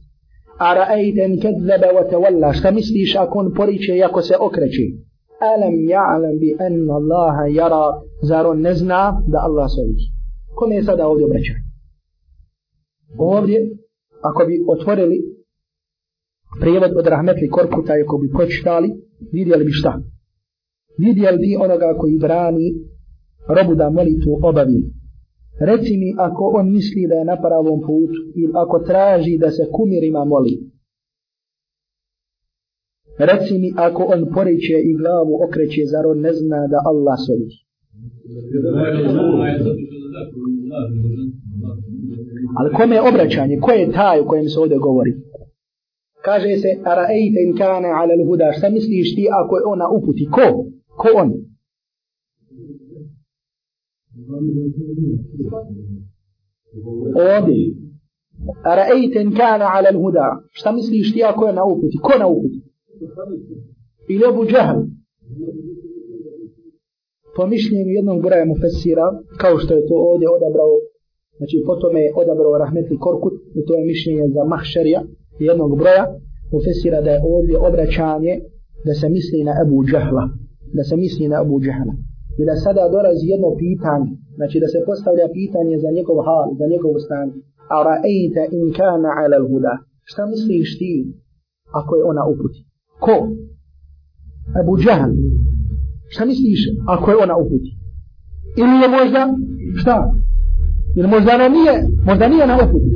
A ra'ajte in kadzaba wa tawalla. Šta misliš ako on poriče i ako se okreće? alam ja'lam bi anna Allaha yara zaron ne zna da Allah sve vidi. Kome je sada ovdje obraćan? Ovdje, ako bi otvorili prijevod od rahmetli korkuta i ako bi počitali, vidjeli bi šta? Vidjeli bi onoga koji brani robu da molitu obavi. Reci mi ako on misli da je na pravom putu ili ako traži da se kumirima moli. Reci mi ako on poreće i glavu okreće, zar on ne zna da Allah se vidi? Ali kome je obraćanje? Ko je taj u kojem se ovdje govori? Kaže se, ara'ejte in kane ala l'huda, šta misliš ti ako je ona uputi? Ko? Ko on? Ovdje. Ara'ejte in kane ala l'huda, šta misliš ti ako je na uputi? Ko na uputi? ili Ebu Džahl. Po mišljenju jednog broja mu fesira, kao što je to ovdje odabrao, znači po tome je odabrao Rahmetli Korkut, i to je mišljenje za mahšerja jednog broja, mu fesira da je ovdje obraćanje da se misli na Ebu Džahla, da se misli na Ebu Džahla. I da sada dolazi jedno pitanje, znači da se postavlja pitanje za njegov hal, za njegov stan. A ra'ejte in kana ala l'huda. Šta misliš ti ako je ona uputi? Ko? Ebu Džahan. Šta misliš ako je ona u puti Ili je možda, šta? Ili možda ona nije, možda nije na uputi.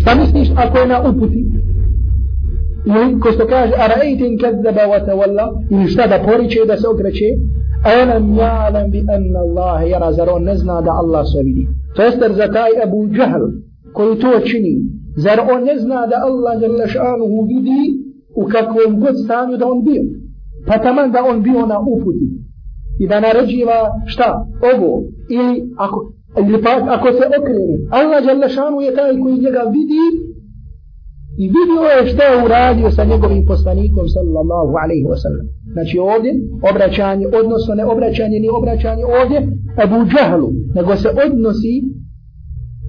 Šta misliš ako je na uputi? Ili ko što kaže, a ra'ejte in kazzaba wa tawalla, ili šta da poriče i da se okreće? Alam ja'lam bi anna Allah jara, zar on ne zna da Allah sve vidi. To jeste za taj Abu Džahl koji to čini. Zar on ne zna da Allah jalla šanuhu vidi u kakvom god stanju da on bio. Pa taman da on bio na uputi i da naređiva šta, ovo, ili ako, ili pa, ako se okrene. Allah Đalešanu je taj koji njega vidi i vidio je šta je uradio sa njegovim poslanikom sallallahu alaihi wa sallam. Znači ovdje obraćanje, odnosno ne obraćanje, ni obraćanje ovdje Ebu Džahlu, nego se odnosi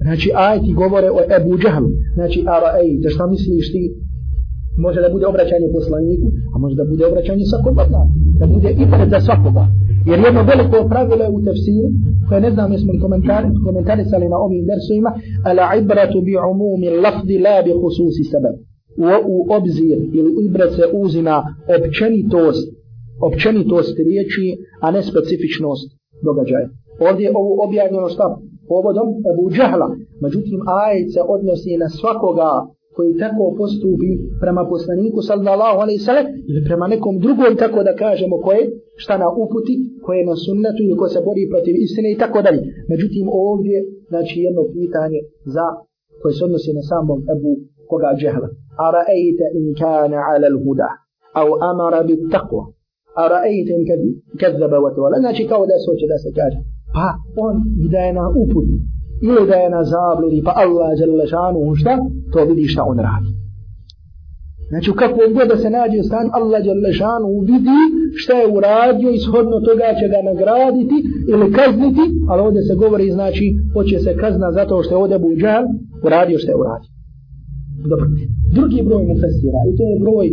Znači, ajti govore o Ebu Džahlu. Znači, ara, ej, da šta misliš ti Može da bude obraćanje poslaniku, a može da bude obraćanje svakog od nas. Da bude i pred za svakoga. Jer jedno veliko pravilo je u tefsiru, koje ne znam jesmo li komentari, komentarisali na ovim versovima, ala ibratu bi umumi lafdi la bi hususi sebe. U, u obzir ili u ibrat se uzima općenitost, općenitost riječi, a ne specifičnost događaja. Ovdje je ovo objavljeno šta? Povodom Ebu Džahla. Međutim, ajet se odnosi na svakoga koji tako postupi prema poslaniku sallallahu alaihi sallam ili prema nekom drugom tako da kažemo koje šta na uputi, koje na sunnetu ili ko se bori protiv istine i tako dalje. Međutim ovdje znači jedno pitanje za koje se odnosi na samom Ebu koga džehla. A raeite in kana ala l-huda au amara bit taqwa a raeite in kad, kad zabavate vala. Znači kao da se hoće da se kaže pa on i da je na uputi ili da je na zabludi, pa Allah je lešanu šta, to vidi šta on radi. Znači, kako god da se nađe stan, Allah je lešanu vidi šta je uradio i shodno toga će ga nagraditi ili kazniti, ali ovdje se govori, znači, hoće se kazna zato što je ovdje buđan, uradio šta je uradio. Dobro. Drugi broj mu fesira, i to je broj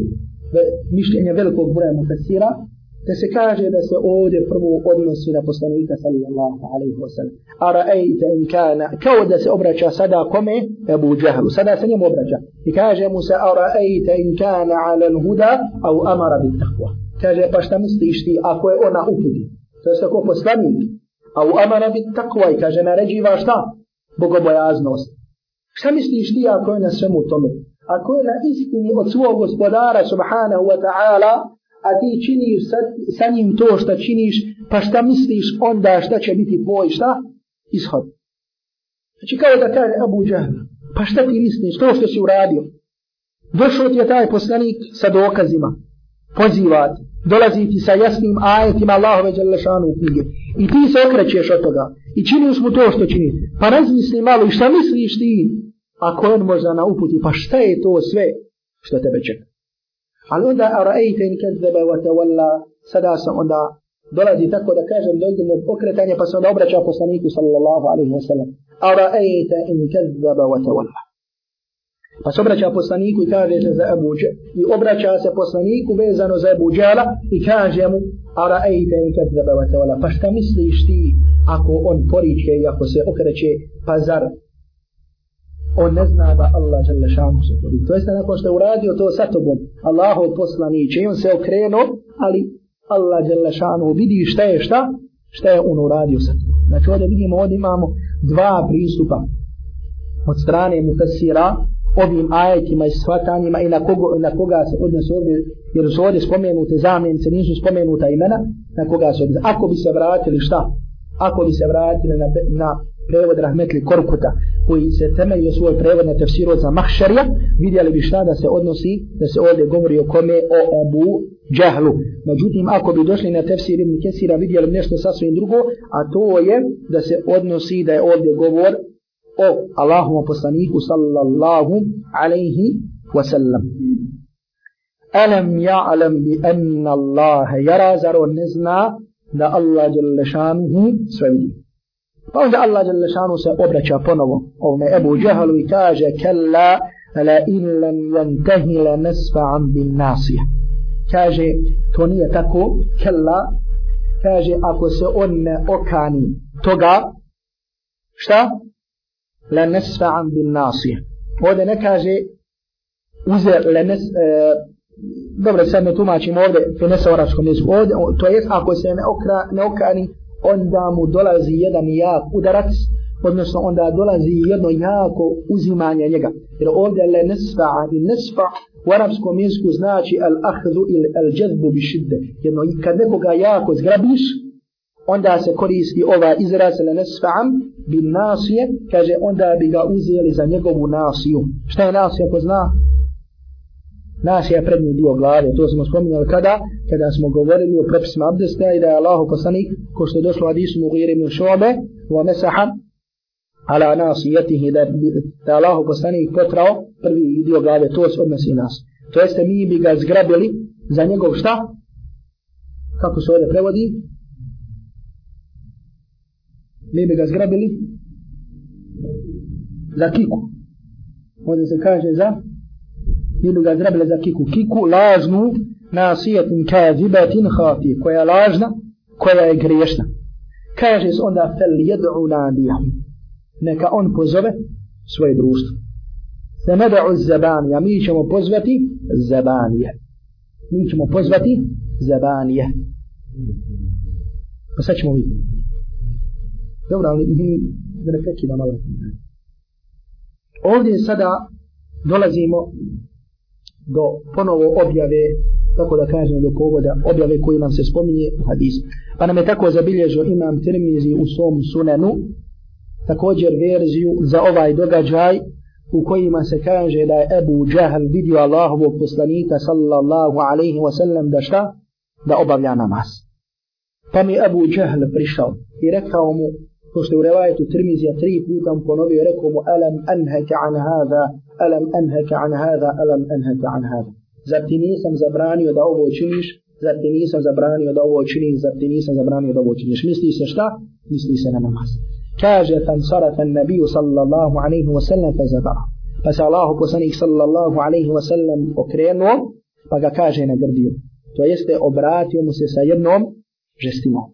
mišljenja velikog broja mu fesira, Te se kaže da se ovdje prvo odnosi na poslanika sallallahu alaihi wa sallam. A ra'ajte in kana, kao da se obraća sada kome? Ebu Džahlu. Sada se njemu obraća. I kaže mu se, a ra'ajte in kana ala l'huda, au amara bit takva. Kaže, pa šta misliš ti, ako je ona uputi? To je tako poslanik. A u amara bit takva, i kaže, naređiva šta? Bogobojaznost. Šta misliš ti, ako je na svemu tome? Ako je na istini od svog gospodara, subhanahu wa ta'ala, a ti činiš sa, sa njim to što činiš, pa šta misliš onda šta će biti tvoj, šta? Ishod. Znači kao da kaže Abu Džahna, pa šta ti misliš, to što si uradio? Došao ti je taj poslanik sa dokazima, pozivati, dolaziti sa jasnim ajetima Allahove Đalešanu u knjige. I ti se okrećeš od toga i činiš mu to što čini. Pa razmisli malo i šta misliš ti, ako on možda na uputi, pa šta je to sve što tebe čeka? Ali onda arajte in kezdebe wa tevalla, sada se onda dolazi tako da kažem do jednog pokretanja, pa se onda obraća poslaniku sallallahu alaihi wa sallam. Arajte in kezdebe wa tevalla. Pa se obraća poslaniku i kaže se za Ebu Džala. I obraća se poslaniku vezano za Ebu Džala i kaže mu Arajte in kezdebe wa tevalla. Pa šta misliš ti ako on poriče i ako se okreće, pa zar on ne zna da Allah žele šanu se tobi. To jeste nakon što je uradio to sa tobom, Allahov poslaniće i on se okrenuo, ali Allah žele šanu vidi šta je šta, šta je on uradio sa tobom. Znači ovdje vidimo, ovdje imamo dva pristupa od strane mufesira, ovim ajetima i shvatanjima i na, kogo, na koga se odnosi ovdje, jer su ovdje spomenute zamjenice, nisu spomenuta imena, na koga se odnosi. Ako bi se vratili šta? Ako bi se vratili na, na prevod rahmetli Korkuta koji se temelio svoj prevod na tefsiru za mahšerja, vidjeli bi šta da se odnosi, da se ovdje govori o kome o Ebu Džehlu. Međutim, ako bi došli na tefsir ibn Kesira, vidjeli bi nešto sasvim drugo, a to je da se odnosi, da je ovdje govor o Allahom poslaniku sallallahu alaihi wasallam. Alam ja'alam bi anna Allahe jara, zar on ne zna da Allah djelešanuhu sve vidi. Pa onda Allah jalla šanu se obraća ponovo ovome Ebu Džehalu i kaže Kalla la illan jantahi la nasfa'an bin nasija Kaže to nije tako Kalla kaže ako se on ne okani toga šta? La nasfa'an bin nasija Ovde ne kaže uze la nas, e, dobro sad ne tumačimo ovde finesa u arabskom jeziku ovde to jest ako se ne, okra, ne okani onda mu dolazi jedan jak udarac, odnosno onda dolazi jedno jako uzimanje njega. Jer ovdje le nesfa'a i nesfa' u arabskom jeziku znači al ahzu ili al jazbu bi šidde. Jedno, i kad nekoga jako zgrabiš, onda se koristi ova izraz le nesfa'am bi nasije, kaže onda bi ga uzeli za njegovu nasiju. Šta je nasija ko zna? Nas je prednji dio glave, to smo spominjali kada, kada smo govorili o propisima abdesta i da je Allah poslanik, ko što je došlo hadisu mu gire mi šobe, u amesaha, ala nas i jetih i da je Allah poslanik potrao prvi dio glave, to se odnosi i nas. To jeste mi bi ga zgrabili za njegov šta? Kako se ovdje prevodi? Mi bi ga zgrabili za kiku. Ovdje se kaže za ili ga zrabile za kiku. Kiku lažnu nasijetin kazibatin hati, koja je lažna, koja je griješna. Kaže se onda fel jedu na nijahu. Neka on pozove svoje društvo. Se ne da'u zabanija, mi ćemo pozvati zabanije. Mi ćemo pozvati zabanije. Pa sad ćemo vidjeti. Dobro, ali mi da ne prekida malo. Ovdje sada dolazimo do ponovo objave, tako da kažem do povoda objave koji nam se spominje u hadisu. Pa nam je tako zabilježio imam Tirmizi u svom sunenu, također verziju za ovaj događaj u kojima se kaže da je Ebu Džahl vidio Allahovog poslanika sallallahu alaihi wa sallam da šta? Da obavlja namaz. Pa mi Ebu Džahl prišao i rekao mu, pošto u revajetu Tirmizija tri puta mu ponovio, rekao mu, alam anheke an hada, alam anhaka an hada, alam anhaka an hada. Zar ti nisam zabranio da ovo činiš, zar ti nisam zabranio da ovo činiš, zar ti nisam zabranio da ovo činiš. Misli se šta? Misli se na namaz. Kaže tam sarafan nabiju sallallahu alaihi wa sallam fa zabara. Pa se Allahu posanik sallallahu alaihi wa sallam okrenuo, pa ga kaže na grdiju. To jeste obratio mu se sa jednom žestimom.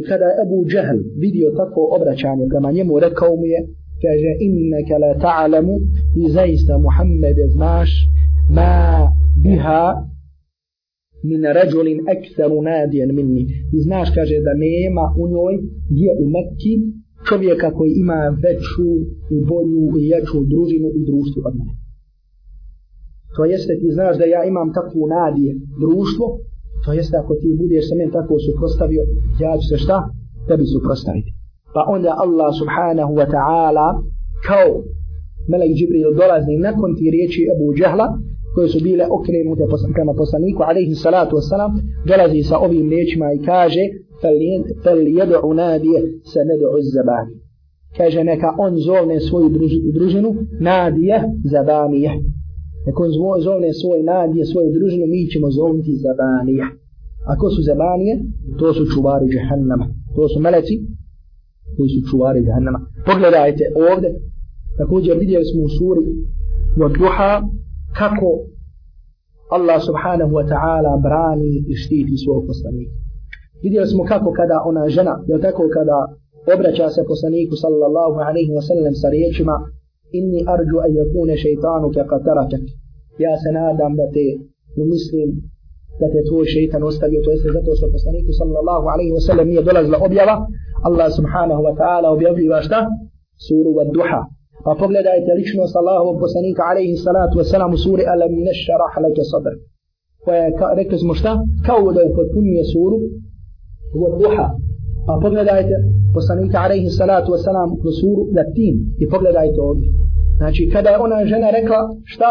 I kada je Abu Džahl vidio tako obraćanje prema njemu, rekao mu je, kaže inneke la ta'alamu ti zaista Muhammede znaš ma biha min ređulin ekseru nadijen minni ti znaš kaže da nema u njoj gdje u Mekki čovjeka koji ima veću i bolju i jaču družinu i društvu od mene to jeste ti znaš da ja imam takvu nadije društvo to jeste ako ti budeš sa meni tako suprostavio ja ću se šta tebi suprostaviti pa onda Allah subhanahu wa ta'ala kao Melek Džibril dolazi nakon ti riječi Abu Džahla koje su bile okrenute poslanikama poslaniku alaihi salatu wasalam dolazi sa ovim riječima i kaže fel jedu nadije se nedu zabani kaže neka on zovne svoju družinu nadije zabanije neka on zovne svoj nadije svoju družinu mi ćemo zovniti zabanije a ko su zabanije to su čuvari džahannama to su meleci koji su čuvari jahannama. Pogledajte ovdje, također vidjeli smo u suri od duha kako Allah subhanahu wa ta'ala brani i štiti svog poslanika. Vidjeli smo kako kada ona žena, je tako kada obraća se poslaniku sallallahu alaihi wa sallam sa riječima inni arđu a jakune šeitanu ke kataratak. Ja se nadam da te umislim da te tvoj šeitan ostavio, to jeste zato što poslaniku sallallahu alaihi wa sallam nije dolazila objava, Allah subhanahu wa ta'ala objavljiva šta? Suru wa duha. Pa pogledajte ličnost Allahu poslanika alaihi salatu wasalam u suri alam nešarah leke sadr. Koja ka, rekli smo šta? Kao da upotpunije suru wa duha. Pa pogledajte poslanika alaihi salatu wasalam u suru latin. I pogledajte ovdje. Znači kada je ona žena rekla šta?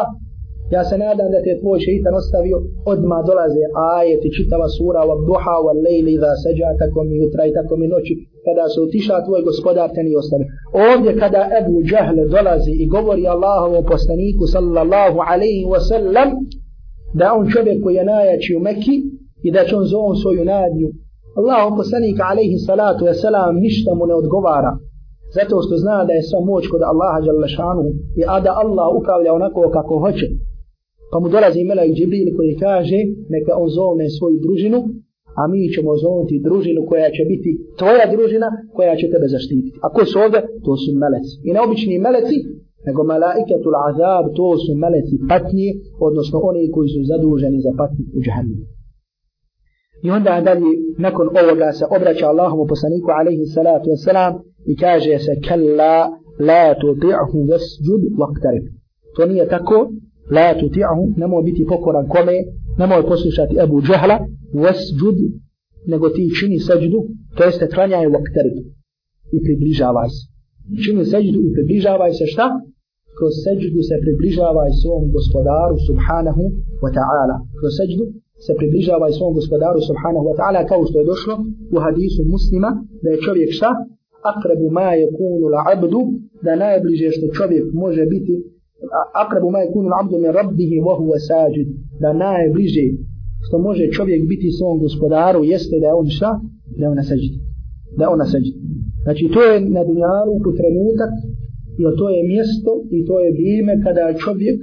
Ja se nadam da te je tvoj šeitan ostavio, odma dolaze ajeti čitava sura wa duha wa lejli da seđa tako mi jutra i tako mi noći kada se utiša tvoj gospodar te nije ostane. Ovdje kada Ebu Džahl dolazi i govori Allahovu poslaniku sallallahu alaihi wa sallam da on čovjek koji je najjači u Mekki i da će on zovom svoju nadiju. Allahov poslanik alaihi salatu wa sallam ništa mu ne odgovara. Zato što zna da je sva moć kod Allaha žalla šanu i a da Allah ukavlja onako kako hoće. Pa mu dolazi Melaj Džibril koji kaže neka on zove svoju družinu a mi ćemo zovuti družinu koja će biti tvoja družina koja će tebe zaštititi. A ko su ovde? To su meleci. I neobični meleci, nego malaikatul azab, to su meleci patnije, odnosno oni koji su zaduženi za patnje u džahannu. I onda dalje, nakon ovoga, se obraća Allahomu poslaniku, alaihi salatu wasalam, i kaže se, kalla, la tuti'ahu vasjud vaktarib. To nije tako, la tuti'ahu, nemoj biti pokoran kome, nemoj poslušati Ebu Džehla, wasjud, nego ti čini seđdu, to jeste klanjaj vakterb i približavaj se. Čini seđdu i približavaj se šta? Kroz seđdu se približavaj svom gospodaru subhanahu wa ta'ala. Kroz seđdu se približavaj svom gospodaru subhanahu wa ta'ala kao što je došlo u hadisu muslima da je čovjek šta? Akrebu ma je kunu la abdu da najbliže što čovjek može biti Akrebu ma je kunu la abdu min rabbihi wa huwa sađid da najbliže što može čovjek biti svom gospodaru jeste da je on šta? Da on nasađi. Da on nasađi. Znači to je na dunjaru u trenutak i to je mjesto i to je vrijeme kada čovjek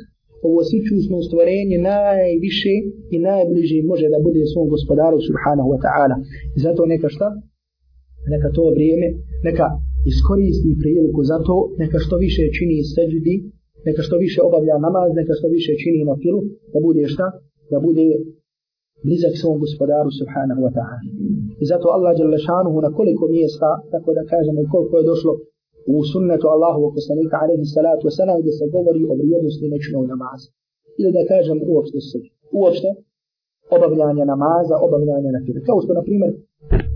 ovo sičusno stvorenje najviše i najbliže može da bude svom gospodaru subhanahu wa ta'ala. Zato neka šta? Neka to vrijeme, neka iskoristi priliku za to, neka što više čini seđudi neka što više obavlja namaz, neka što više čini na filu, da bude šta? Da bude blizak svom gospodaru subhanahu wa ta'ala. I zato Allah je lešanuhu na koliko mjesta, tako da kažemo koliko je došlo u sunnetu Allahu wa sanika alaihi salatu wa sanahu gdje se govori o vrijednosti noćnog namaza. Ili da kažem uopšte sve. Uopšte obavljanje namaza, obavljanje na filu. Kao što na primjer,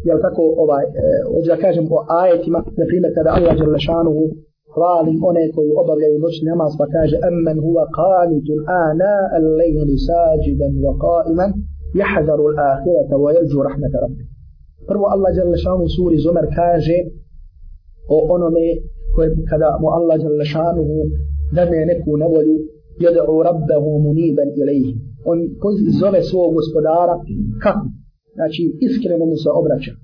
jel tako ovaj, e, da kažem o ajetima, na primjer kada Allah je lešanuhu hvali one koji obavljaju noćni namaz pa kaže amman huwa qanitun ana al-layli sajidan wa qa'iman yahdharu al-akhirata wa yarju rahmat rabbih Prvo Allah dželle šanu suri Zumer kaže o onome koji kada mu Allah dželle šanu da ne neku nevolju yad'u rabbahu muniban ilayh on zove svog gospodara kako znači iskreno mu se obraća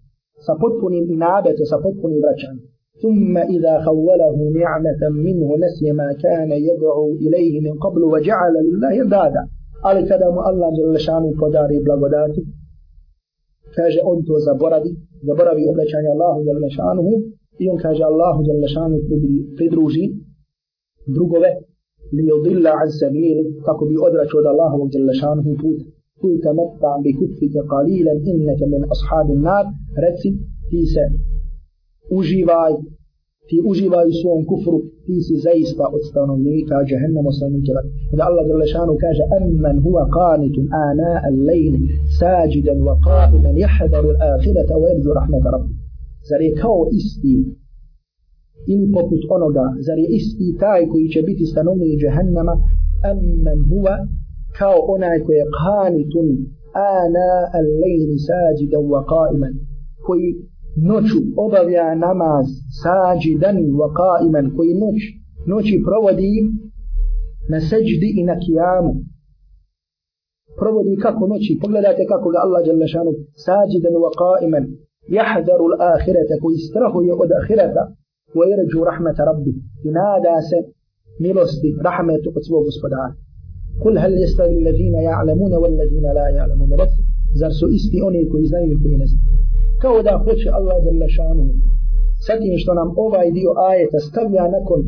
sa potpunim inabetom sa potpunim vraćanjem ثم إذا خوله نعمة منه نسي ما كان يدعو إليه من قبل وجعل لله دادا على كدام الله جل شانه فداري بلغداتي كاجة أنت وزبردي زبردي أبلا شاني الله جل شانه إيون كاجة الله جل شانه فدروجي درقوه ليضل عن سبيل تقو بأدرة شود الله جل شانه فوت قل تمتع بكفك قليلا إنك من أصحاب النار رتسي في سبيل uživaj, ti uživaj u svom kufru, ti si zaista od stanovnika džahennama stanovnika vatre. Kada Allah Đelešanu kaže, amman huwa qanitun ana al lejni sađidan wa qaiman jahadaru al ahirata wa jebdu rahmeta rabbi. Zar je kao isti ili poput onoga, zar je isti taj koji će biti stanovnik džahennama, amman huwa kao onaj koji je qanitun ana al lejni sađidan wa qaiman, koji noću obavlja namaz sađidan wa qaiman koji noć noći provodi na seđdi i na kijamu provodi kako noći pogledajte kako ga Allah dželle šanu sađidan wa qaiman yahdaru al-akhirata koji strahuje od ahireta wa yarju rahmat rabbi i nada se milosti rahmetu od svog gospodara قل هل يستوي الذين يعلمون والذين لا يعلمون رب زر سو isti oni koji znaju i koji ne znaju kao da hoće Allah zemlja šanu. Sadim što nam ovaj dio ajeta stavlja nakon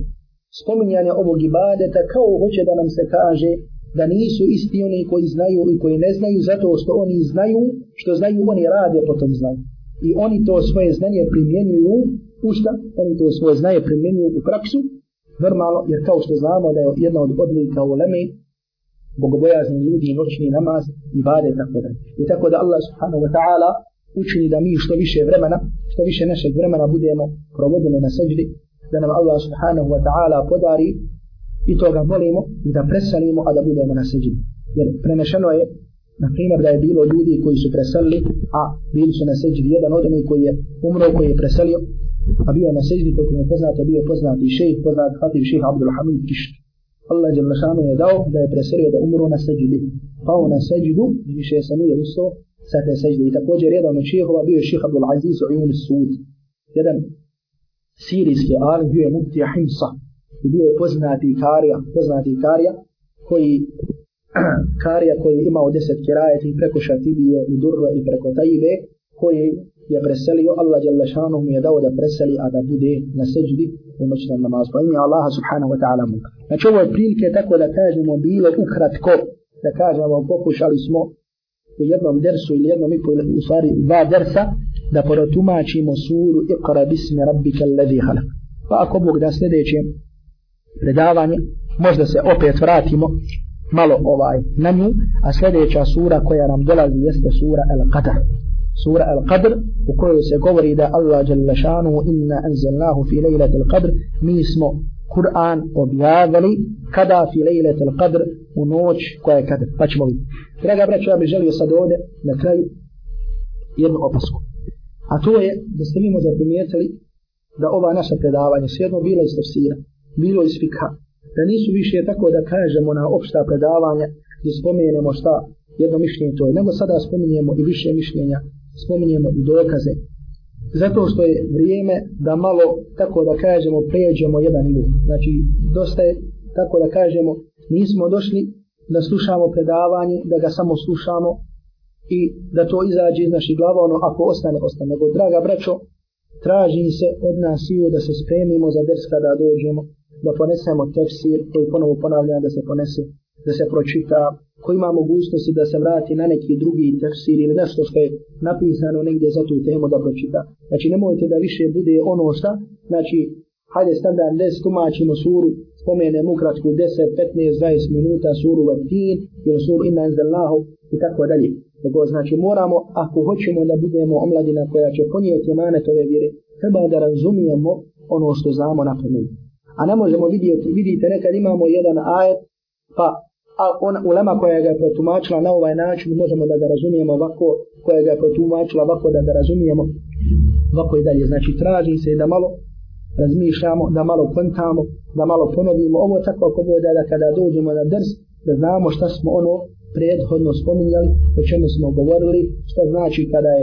spominjanja ovog ibadeta, kao hoće da nam se kaže da nisu isti oni koji znaju i koji ne znaju, zato što oni znaju, što znaju, oni rade po tom znaju. I oni to svoje znanje primjenjuju u šta? Oni to svoje znanje primjenjuju u praksu, normalno, jer kao što znamo da je jedna od odlika u leme, bogobojazni ljudi, noćni namaz, ibadet, tako da. I tako da Allah subhanahu wa ta'ala učini da mi što više vremena, što više našeg vremena budemo provodili na seđdi, da nam Allah subhanahu wa ta'ala podari i toga molimo i da presalimo, a da budemo na seđdi. Jer prenešeno je, na primjer, da je bilo ljudi koji su presalili, a bili su na seđdi jedan od onih koji je umro, koji je presalio, a bio na seđdi, koliko je poznato, bio poznati šejih, poznati hatim šejih Abdul Hamid Kišt. Allah je dao da je preselio da umro na seđdi. Pao na seđdu, više se nije ustao, sa te sežde. I također jedan od šehova bio je šeha Abdul Aziz u Iunus Sud. Jedan sirijski alim bio je Mutti Ahimsa. I bio je poznati karija, poznati karija koji karija koji je imao deset kirajeta i preko Šatibije i Durra i preko Tajbe koji je preselio Allah jalla šanu mu je dao da preseli a da bude na seđdi u noćnom namazu. Pa ime Allaha subhanahu wa ta'ala mu. Znači ovo je prilike tako da kažemo bilo ukratko da kažemo pokušali smo u jednom dersu ili jednom ipo, u stvari dva dersa, da protumačimo suru Iqra bismi rabbike alladhi halak. Pa ako Bog da sljedeće predavanje, možda se opet vratimo malo ovaj na nju, a sljedeća sura koja nam dolazi jeste sura Al-Qadr. Sura Al-Qadr u kojoj se govori da Allah jalla šanu inna anzalnahu fi lejlat Al-Qadr mi smo Kur'an objavili kada fi lejlet al qadr u noć koja je kadr. Pa ćemo vidjeti. Draga braću, ja bih želio sad ovdje na kraju jednu opasku. A to je da ste mi možda primijetili da ova naša predavanja su jedno bila iz tafsira, bilo iz fikha. Da nisu više tako da kažemo na opšta predavanja gdje spomenemo šta jedno mišljenje to je. Nego sada spominjemo i više mišljenja, spominjemo i dokaze zato što je vrijeme da malo, tako da kažemo, pređemo jedan nivu. Znači, dosta je, tako da kažemo, nismo došli da slušamo predavanje, da ga samo slušamo i da to izađe iz naših glava, ono ako ostane, ostane. Nego, draga braćo, traži se od nas siju da se spremimo za drska da dođemo, da ponesemo tefsir koji ponovo ponavlja da se ponese da se pročita, ko ima mogućnosti da se vrati na neki drugi tefsir ili nešto što je napisano negdje za tu temu da pročita. Znači nemojte da više bude ono šta, znači hajde standard des, tumačimo suru, spomenem ukratku 10, 15, 20 minuta suru Vatin ili suru Inna Inzallahu i tako dalje. Tako znači moramo, ako hoćemo da budemo omladina koja će ponijeti emanet ove vire, treba da razumijemo ono što znamo na pomijenu. A ne možemo vidjeti, vidite nekad imamo jedan ajet, pa a on, ulema koja ga je protumačila na ovaj način, možemo da ga razumijemo ovako, koja ga je protumačila ovako da ga razumijemo ovako i dalje. Znači, traži se da malo razmišljamo, da malo kontamo, da malo ponovimo. Ovo tako ako bude da kada dođemo na drs, da znamo šta smo ono prethodno spominjali, o čemu smo govorili, šta znači kada je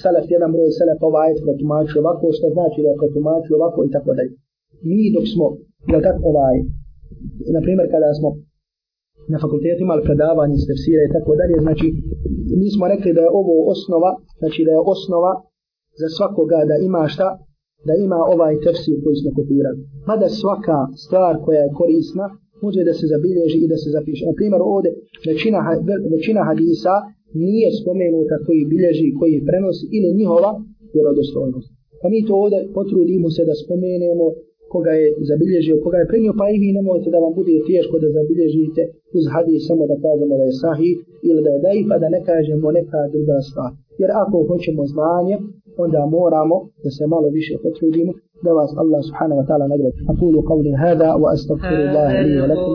selef jedan broj selef ovaj protumačio ovako, šta znači da je protumačio ovako i tako dalje. Mi dok smo, jel tako ovaj, na primjer kada smo na fakultetima, ali predavanje stefsira i tako dalje. Znači, mi smo rekli da je ovo osnova, znači da je osnova za svakoga da ima šta, da ima ovaj tefsir koji smo kopirali. Mada svaka stvar koja je korisna, može da se zabilježi i da se zapiše. Na primjer, ovdje većina, većina hadisa nije spomenuta koji bilježi, koji prenosi ili njihova vjerodostojnost. Pa mi to ovdje potrudimo se da spomenemo koga je zabilježio, koga je primio, pa i vi nemojte da vam bude teško da zabilježite uz hadis samo da kažemo da je sahi ili da je daji, pa da ne kažemo neka druga stvar. Jer ako hoćemo znanje, onda moramo da se malo više potrudimo da vas Allah subhanahu wa ta'ala nagrad. Akulu qavli hada wa astagfiru Allah li wa lakum.